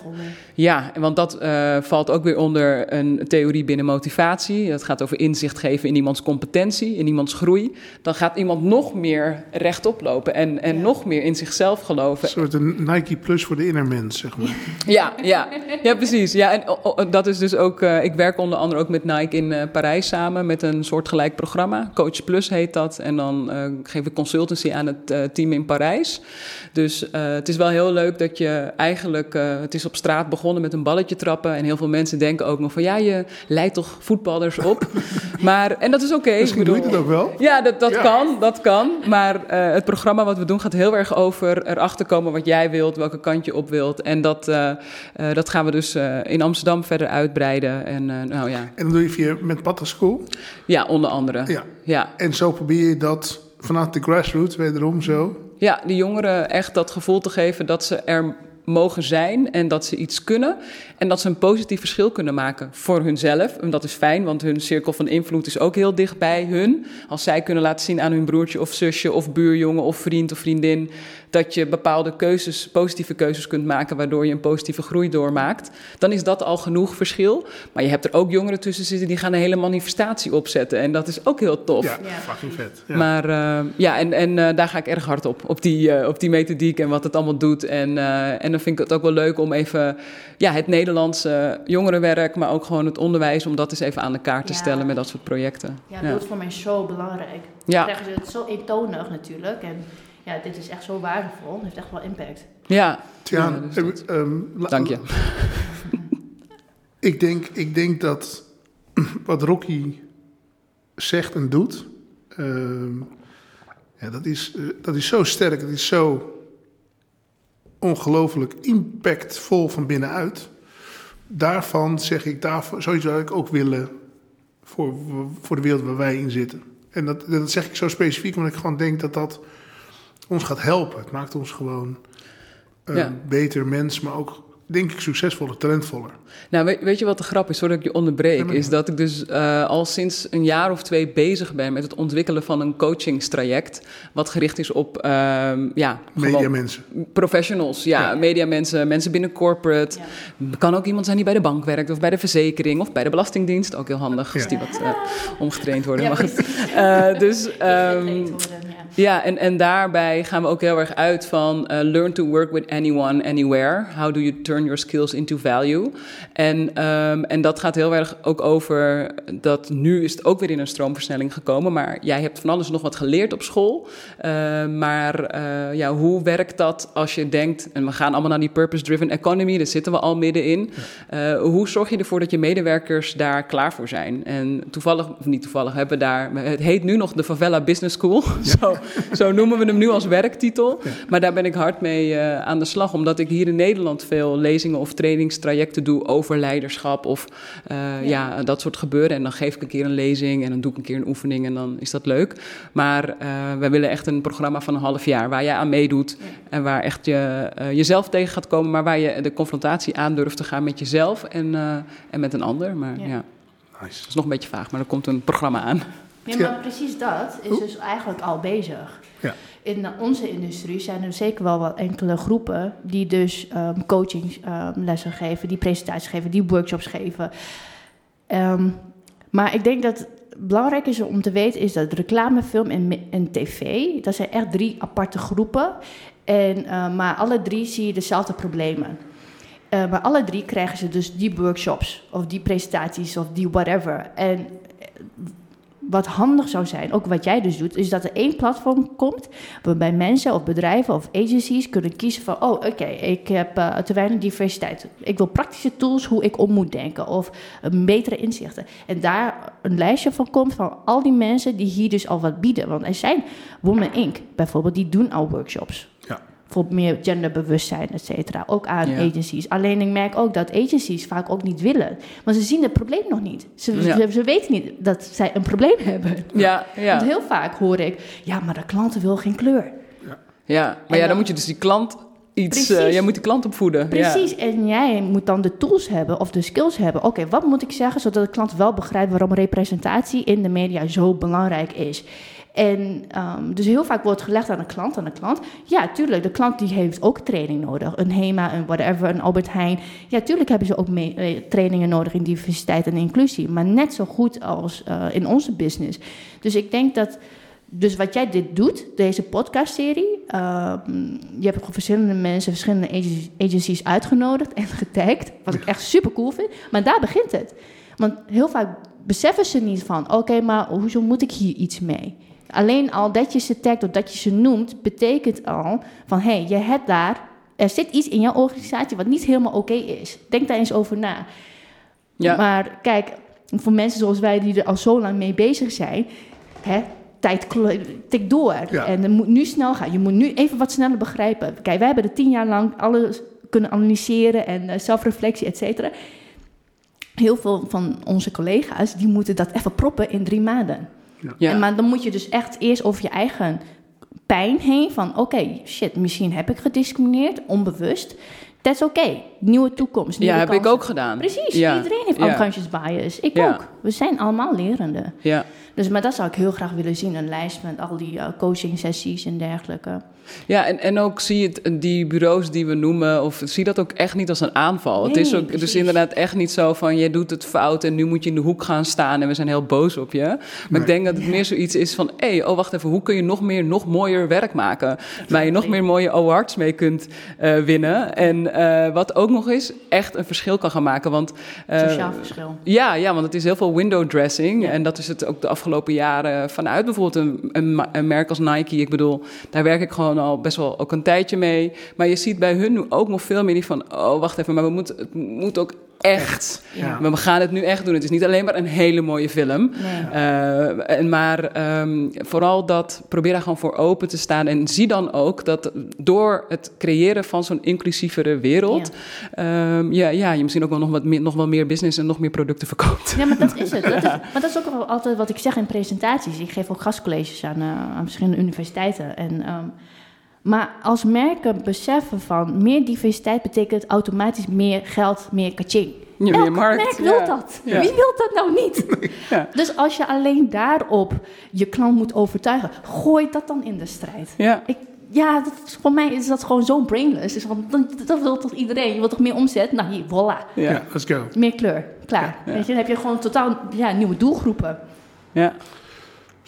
Ja, want dat uh, valt ook weer onder een theorie binnen motivatie. Dat gaat over inzicht geven in iemands competentie, in iemands groei. Dan gaat iemand nog meer rechtop lopen en, en ja. nog meer in zichzelf geloven. Een soort een Nike Plus voor de innermens, zeg maar. ja, ja. ja, precies. Ja, en oh, dat is dus ook. Uh, ik werk onder andere ook met Nike in uh, Parijs samen met een soortgelijk programma. Coach Plus heet dat. En dan geef ik consultancy aan het team in Parijs. Dus het is wel heel leuk dat je eigenlijk. het is op straat begonnen met een balletje trappen. En heel veel mensen denken ook nog van ja, je leidt toch voetballers op. maar, en dat is oké. Okay, Misschien doe je het ook wel. Ja, dat, dat ja. kan, dat kan. Maar uh, het programma wat we doen gaat heel erg over erachter komen wat jij wilt, welke kant je op wilt. En dat, uh, uh, dat gaan we dus in Amsterdam verder uitbreiden. En, nou, ja. en dan doe je via met Patta School? Ja, onder andere. Ja. ja. En zo probeer je dat vanuit de grassroots wederom zo? Ja, de jongeren echt dat gevoel te geven dat ze er mogen zijn en dat ze iets kunnen. En dat ze een positief verschil kunnen maken voor hunzelf. En dat is fijn, want hun cirkel van invloed is ook heel dicht bij hun. Als zij kunnen laten zien aan hun broertje of zusje of buurjongen of vriend of vriendin dat je bepaalde keuzes, positieve keuzes kunt maken, waardoor je een positieve groei doormaakt, dan is dat al genoeg verschil. Maar je hebt er ook jongeren tussen zitten die gaan een hele manifestatie opzetten. En dat is ook heel tof. Ja, fucking vet. Ja. Maar uh, ja, en, en uh, daar ga ik erg hard op, op die, uh, op die methodiek en wat het allemaal doet. En, en dan vind ik het ook wel leuk om even ja, het Nederlandse jongerenwerk, maar ook gewoon het onderwijs, om dat eens even aan de kaart te stellen met dat soort projecten. Ja, dat is voor mij zo belangrijk. Ja. Dan krijgen ze het zo eentonig natuurlijk. En ja, dit is echt zo waardevol. Het heeft echt wel impact. Ja. ja dus um, Dank je. ik, denk, ik denk dat wat Rocky zegt en doet, uh, ja, dat, is, uh, dat is zo sterk. Het is zo ongelooflijk impactvol van binnenuit. Daarvan zeg ik, daarvan, zoiets zou ik ook willen voor, voor de wereld waar wij in zitten. En dat, dat zeg ik zo specifiek, omdat ik gewoon denk dat dat ons gaat helpen. Het maakt ons gewoon een ja. beter mens, maar ook denk ik succesvoller, talentvoller. Nou, weet, weet je wat de grap is, zodat ik je onderbreek? Ja, is dat ik dus uh, al sinds een jaar of twee bezig ben met het ontwikkelen van een coachingstraject. Wat gericht is op uh, ja, mediamensen. Professionals, ja, ja. mediamensen, mensen binnen corporate. Ja. Kan ook iemand zijn die bij de bank werkt, of bij de verzekering, of bij de Belastingdienst. Ook heel handig als die wat uh, omgetraind worden. Goed. dus. Um, Ja, en, en daarbij gaan we ook heel erg uit van uh, learn to work with anyone, anywhere. How do you turn your skills into value? En, um, en dat gaat heel erg ook over dat nu is het ook weer in een stroomversnelling gekomen. Maar jij hebt van alles nog wat geleerd op school. Uh, maar uh, ja, hoe werkt dat als je denkt, en we gaan allemaal naar die purpose-driven economy, daar zitten we al middenin. Ja. hoe zorg je ervoor dat je medewerkers daar klaar voor zijn? En toevallig, of niet toevallig, hebben we daar, het heet nu nog de Favela Business School. Ja. Zo, zo, noemen we hem nu als werktitel. Ja. Maar daar ben ik hard mee uh, aan de slag, omdat ik hier in Nederland veel lezingen of trainingstrajecten doe over leiderschap of uh, ja. ja. dat soort gebeuren. En dan geef ik een keer een lezing en dan doe ik een keer een oefening en dan is dat leuk. Maar uh, wij willen echt een programma van een half jaar waar jij aan meedoet en waar echt je, jezelf tegen gaat komen, maar waar je de confrontatie aan durft te gaan met jezelf en, en met een ander. Maar ja. Nice. Dat is nog een beetje vaag, maar er komt een programma aan. Ja, maar precies dat is dus eigenlijk al bezig. Ja. In onze industrie zijn er zeker wel wat enkele groepen die dus um, coachinglessen um, geven, die presentaties geven, die workshops geven. Um, maar ik denk dat het belangrijk is om te weten is dat reclamefilm en, en tv, dat zijn echt drie aparte groepen. En, uh, maar alle drie zie je dezelfde problemen. Uh, maar alle drie krijgen ze dus die workshops of die presentaties of die whatever. En wat handig zou zijn, ook wat jij dus doet, is dat er één platform komt waarbij mensen of bedrijven of agencies kunnen kiezen van, oh oké, ik heb uh, te weinig diversiteit. Ik wil praktische tools hoe ik om moet denken of uh, betere inzichten. En daar een lijstje van komt van al die mensen die hier dus al wat bieden. Want er zijn Women Inc. bijvoorbeeld, die doen al workshops. Ja voor meer genderbewustzijn, et cetera. Ook aan ja. agencies. Alleen ik merk ook dat agencies vaak ook niet willen. Want ze zien het probleem nog niet. Ze, ja. ze, ze, weten niet dat zij een probleem hebben. Ja, ja. Want heel vaak hoor ik... ja, maar de klant wil geen kleur. Ja, ja maar en ja, dan, dan moet je dus die klant iets... Uh, jij moet die klant opvoeden. Precies, ja. en jij moet dan de tools hebben of de skills hebben. Oké, okay, wat moet ik zeggen zodat de klant wel begrijpt... waarom representatie in de media zo belangrijk is... En um, dus heel vaak wordt gelegd aan de klant, aan de klant. Ja, tuurlijk, de klant die heeft ook training nodig. Een HEMA, een whatever, een Albert Heijn. Ja, tuurlijk hebben ze ook mee, uh, trainingen nodig in diversiteit en inclusie. Maar net zo goed als uh, in onze business. Dus ik denk dat... Dus wat jij dit doet, deze podcastserie... Uh, je hebt verschillende mensen, verschillende agencies uitgenodigd en getagd. Wat ik echt super cool vind. Maar daar begint het. Want heel vaak beseffen ze niet van... oké, okay, maar hoezo moet ik hier iets mee? Alleen al dat je ze tagt of dat je ze noemt, betekent al van hé, hey, je hebt daar, er zit iets in jouw organisatie wat niet helemaal oké okay is. Denk daar eens over na. Ja. Maar kijk, voor mensen zoals wij die er al zo lang mee bezig zijn, hè, tijd tikt door. Ja. En het moet nu snel gaan. Je moet nu even wat sneller begrijpen. Kijk, wij hebben er tien jaar lang alles kunnen analyseren en uh, zelfreflectie, et cetera. Heel veel van onze collega's die moeten dat even proppen in drie maanden. Ja. En, maar dan moet je dus echt eerst over je eigen pijn heen. Van oké, okay, shit, misschien heb ik gediscrimineerd, onbewust. Dat is oké. Okay. Nieuwe toekomst. Nieuwe ja, heb kansen. ik ook gedaan. Precies. Ja. Iedereen heeft ja. unconscious bias. Ik ja. ook. We zijn allemaal lerende. Ja. Dus, maar dat zou ik heel graag willen zien. Een lijst met al die uh, coaching sessies en dergelijke. Ja, en, en ook zie je het, die bureaus die we noemen, of zie dat ook echt niet als een aanval. Nee, het is ook precies. dus inderdaad echt niet zo van, je doet het fout en nu moet je in de hoek gaan staan en we zijn heel boos op je. Maar nee. ik denk dat het meer zoiets is van, hé, hey, oh wacht even, hoe kun je nog meer, nog mooier werk maken? Waar je nog meer mooie awards mee kunt uh, winnen. En uh, wat ook nog is, echt een verschil kan gaan maken. Want, uh, Sociaal verschil. Ja, ja, want het is heel veel window dressing. Ja. En dat is het ook de afgelopen jaren vanuit bijvoorbeeld een, een, een merk als Nike. Ik bedoel, daar werk ik gewoon al best wel ook een tijdje mee. Maar je ziet bij hun nu ook nog veel meer die van... oh, wacht even, maar we moeten, het moet ook echt. Ja. We gaan het nu echt doen. Het is niet alleen maar een hele mooie film. Nee. Uh, en maar um, vooral dat, probeer daar gewoon voor open te staan. En zie dan ook dat door het creëren van zo'n inclusievere wereld... Ja. Um, ja, ja, je misschien ook wel nog, wat meer, nog wel meer business en nog meer producten verkoopt. Ja, maar dat is het. Dat is, maar dat is ook altijd wat ik zeg in presentaties. Ik geef ook gastcolleges aan, uh, aan verschillende universiteiten. En... Um, maar als merken beseffen van meer diversiteit betekent automatisch meer geld, meer kaching. Ja, Elk merk wil ja. dat. Ja. Wie wil dat nou niet? Ja. Dus als je alleen daarop je klant moet overtuigen, gooi dat dan in de strijd. Ja. Ik, ja, dat is, voor mij is dat gewoon zo brainless. Dus van, dat, dat wil toch iedereen? Je wilt toch meer omzet? Nou, hier, voilà. Ja, let's go. Meer kleur, klaar. Weet je, dan heb je gewoon totaal ja, nieuwe doelgroepen. Ja.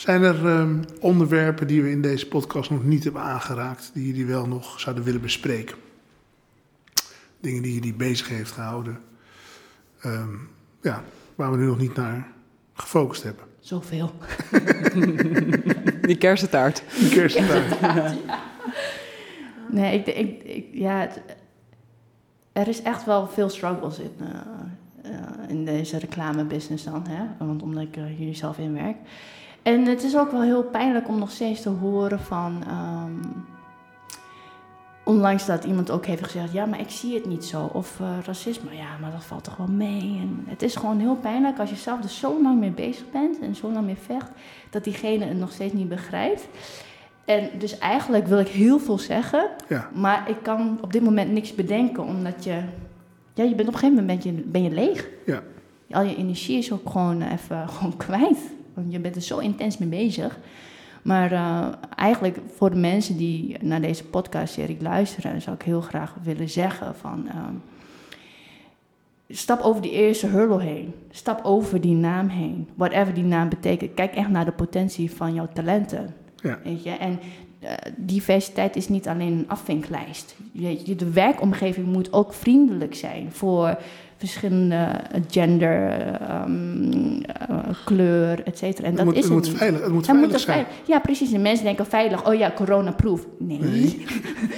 Zijn er ehm, onderwerpen die we in deze podcast nog niet hebben aangeraakt, die jullie wel nog zouden willen bespreken? Dingen die jullie bezig heeft gehouden, ehm, ja, waar we nu nog niet naar gefocust hebben. Zoveel. Die kersentaart. Die kersentaart. Nee, ik, ik, ik ja, het- er is echt wel veel struggles in, eh, eh, in deze reclamebusiness dan, hè? Want omdat ik hier zelf in werk. En het is ook wel heel pijnlijk om nog steeds te horen van. ehm, onlangs dat iemand ook heeft gezegd: ja, maar ik zie het niet zo. Of eh, racisme, ja, maar dat valt toch wel mee. En het is gewoon heel pijnlijk als je zelf er zo lang mee bezig bent en zo lang mee vecht, dat diegene het nog steeds niet begrijpt. En dus eigenlijk wil ik heel veel zeggen, Ja, maar ik kan op dit moment niks bedenken, omdat je... Ja, je bent op een gegeven moment ben je, ben je leeg. ja, Al je energie is ook gewoon even gewoon kwijt. Want je bent er zo intens mee bezig. Maar eh, eigenlijk voor de mensen die naar deze podcastserie luisteren... zou ik heel graag willen zeggen van... ehm, stap over die eerste hurdle heen. Stap over die naam heen. Whatever die naam betekent. Kijk echt naar de potentie van jouw talenten. Ja. Weet je? En eh, diversiteit is niet alleen een afvinklijst. Je, de werkomgeving moet ook vriendelijk zijn voor verschillende eh, gender, ehm, eh, kleur, et cetera. En het dat moet, is het het moet niet. veilig, het moet Het veilig zijn. veilig- Ja, precies. En mensen denken veilig. Oh ja, coronaproof. Nee. Nee.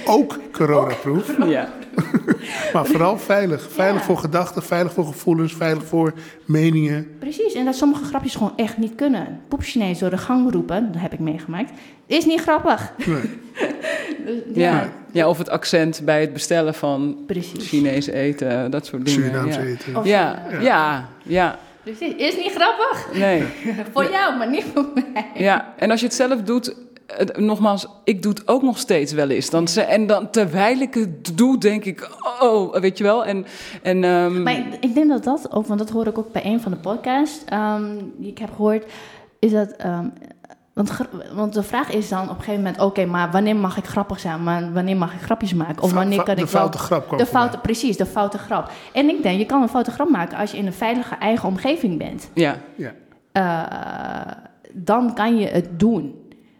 Ook coronaproof, Ja. maar vooral veilig. Veilig Ja. voor gedachten, veilig voor gevoelens, veilig voor meningen. Precies. En dat sommige grapjes gewoon echt niet kunnen. Poepchinees door de gang roepen, dat heb ik meegemaakt. Is niet grappig. Nee. Dus, Ja. ja, of het accent bij het bestellen van Precies. Chinees eten, dat soort dingen. Surinaams ja. eten. Of- Ja, ja, ja, Precies. Is niet grappig. nee. Voor jou, maar niet voor mij. Ja, en als je het zelf doet, nogmaals, ik doe het ook nog steeds wel eens. Dan, ze- en dan terwijl ik het doe, denk ik, oh, weet je wel. En, en, ehm, Maar ik, ik denk dat dat ook, want dat hoor ik ook bij een van de podcasts ehm, die ik heb gehoord, is dat. ehm, want, want de vraag is dan op een gegeven moment: oké, maar wanneer mag ik grappig zijn? Maar wanneer mag ik grapjes maken? Of wanneer kan de ik wel- foute grap De foute, precies, de foute grap. En ik denk, je kan een foute grap maken als je in een veilige eigen omgeving bent. ja, Ja. Eh, dan kan je het doen.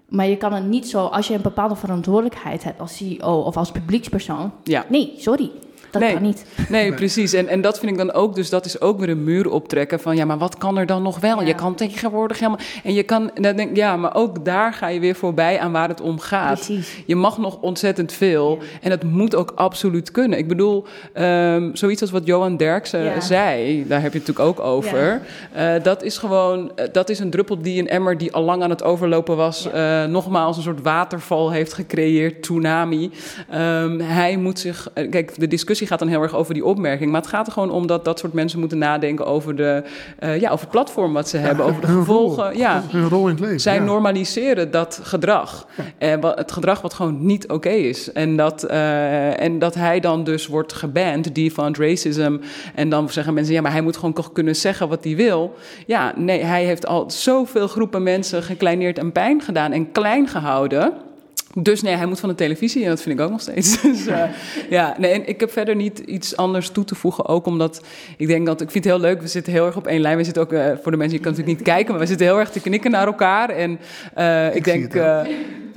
Maar je kan het niet zo, als je een bepaalde verantwoordelijkheid hebt als CEO of als publiekspersoon. ja. Nee, sorry. Dat Nee. kan niet. Nee, precies. En, en dat vind ik dan ook, dus dat is ook weer een muur optrekken van, ja, maar wat kan er dan nog wel? Ja. Je kan tegenwoordig helemaal, en je kan, en dan denk, ik, ja, maar ook daar ga je weer voorbij aan waar het om gaat. Precies. Je mag nog ontzettend veel en het moet ook absoluut kunnen. Ik bedoel, ehm, zoiets als wat Johan Derksen Ja. zei, daar heb je het natuurlijk ook over. Eh, dat is gewoon, eh, dat is een druppel die een emmer die al lang aan het overlopen was, eh, nogmaals een soort waterval heeft gecreëerd, tsunami. Ehm, hij moet zich, kijk, de discussie gaat dan heel erg over die opmerking, maar het gaat er gewoon om dat dat soort mensen moeten nadenken over, de, eh, ja, over het platform wat ze hebben, over de gevolgen. rol. Ja, Hun rol in het leven. zij ja. normaliseren dat gedrag. Eh, het gedrag wat gewoon niet oké is. En dat, eh, en dat hij dan dus wordt geband, defunct racism. En dan zeggen mensen, ja, maar hij moet gewoon toch kunnen zeggen wat hij wil. Ja, nee, hij heeft al zoveel groepen mensen gekleineerd en pijn gedaan en klein gehouden. Dus nee, hij moet van de televisie en dat vind ik ook nog steeds. Dus, eh, ja, nee, en ik heb verder niet iets anders toe te voegen. Ook omdat ik denk dat ik vind het heel leuk. We zitten heel erg op één lijn. We zitten ook eh, voor de mensen die kan natuurlijk niet kijken, maar we zitten heel erg te knikken naar elkaar. En eh, ik, Ik denk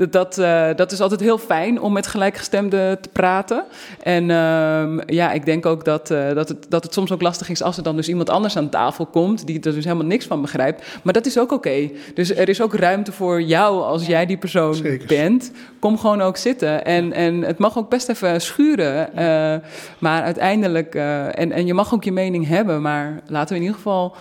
dat eh, dat is altijd heel fijn om met gelijkgestemden te praten. En ehm, ja, ik denk ook dat, eh, dat, het, dat het soms ook lastig is als er dan dus iemand anders aan tafel komt die er dus helemaal niks van begrijpt. Maar dat is ook oké. Dus er is ook ruimte voor jou als jij die persoon Zeker. bent. Kom gewoon ook zitten. En, en het mag ook best even schuren. eh, maar uiteindelijk, en, en je mag ook je mening hebben. Maar laten we in ieder geval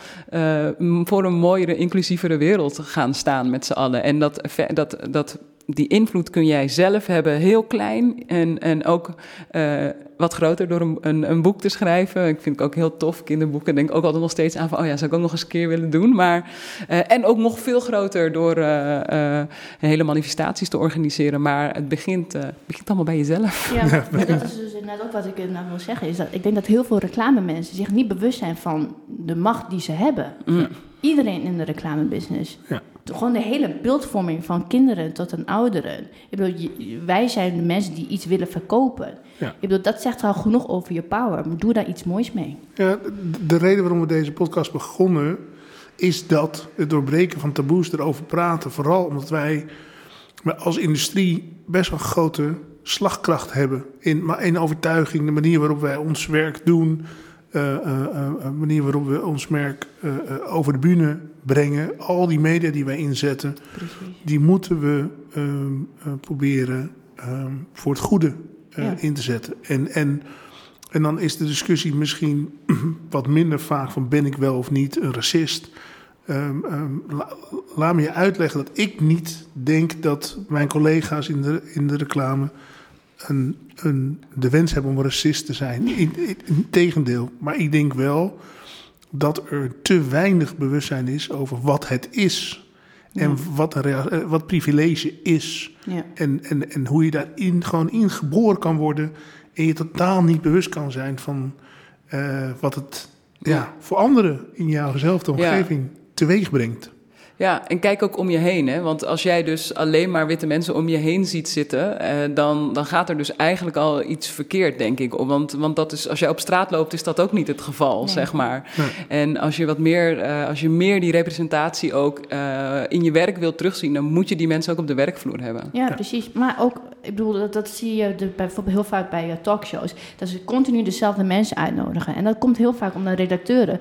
voor een mooiere, inclusievere wereld gaan staan met z'n allen. En dat, dat, dat, die invloed kun jij zelf hebben, heel klein. En, en ook eh, wat groter door een, een, een boek te schrijven. Ik vind het ook heel tof, kinderboeken. Denk ook altijd nog steeds aan van, oh ja, zou ik ook nog eens een keer willen doen. Maar, eh, en ook nog veel groter door eh, eh, hele manifestaties te organiseren. Maar het begint, eh, begint allemaal bij jezelf. Ja, maar dat is dus inderdaad ook wat ik inderdaad wil zeggen. Is dat ik denk dat heel veel reclamemensen zich niet bewust zijn van de macht die ze hebben. Mm. Iedereen in de reclamebusiness. Ja. Gewoon de hele beeldvorming van kinderen tot een ouderen. Ik bedoel, wij zijn de mensen die iets willen verkopen. Ja. Ik bedoel, dat zegt al genoeg over je power. Maar doe daar iets moois mee. Ja, de- de reden waarom we deze podcast begonnen is dat het doorbreken van taboes, erover praten. Vooral omdat wij als industrie best wel grote slagkracht hebben. In, maar in overtuiging, de manier waarop wij ons werk doen. De uh, uh, uh, manier waarop we ons merk over de bühne brengen. Al die media die wij inzetten, Precies. die moeten we ehm, proberen ehm, voor het goede ja. in te zetten. En, en, en dan is de discussie misschien wat minder vaak van ben ik wel of niet een racist. Um, um, la, laat me je uitleggen dat ik niet denk dat mijn collega's in de, in de reclame een, een, de wens hebben om racist te zijn. Integendeel. Maar ik denk wel dat er te weinig bewustzijn is over wat het is. En wat, een, eh, wat privilege is. Ja. En, en, en hoe je daarin gewoon ingeboren kan worden. En je totaal niet bewust kan zijn van uh, wat het ja, voor anderen in jouwzelfde omgeving teweeg brengt. Ja, en kijk ook om je heen. Hè? Want als jij dus alleen maar witte mensen om je heen ziet zitten, eh, dan, dan gaat er dus eigenlijk al iets verkeerd, denk ik. Want, want dat is, als jij op straat loopt, is dat ook niet het geval, zeg maar. En als je wat meer, uh, als je meer die representatie ook uh, in je werk wilt terugzien, dan moet je die mensen ook op de werkvloer hebben. Ja, precies. Maar ook, ik bedoel, dat, dat zie je de, bijvoorbeeld heel vaak bij talkshows. Dat ze continu dezelfde mensen uitnodigen. En dat komt heel vaak omdat redacteuren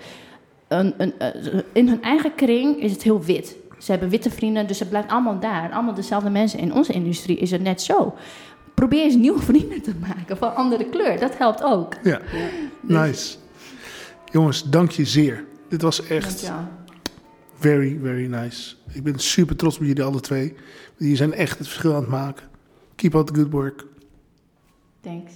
een, een, eh, in hun eigen kring is het heel wit. Ze hebben witte vrienden, dus het blijft allemaal daar. Allemaal dezelfde mensen. In onze industrie is het net zo. Probeer eens nieuwe vrienden te maken van andere kleur. Dat helpt ook. Ja, ja. Dus- nice. Jongens, dank je zeer. Dit was echt very, very nice. Ik ben super trots op jullie alle twee. Jullie zijn echt het verschil aan het maken. Keep up the good work. Thanks.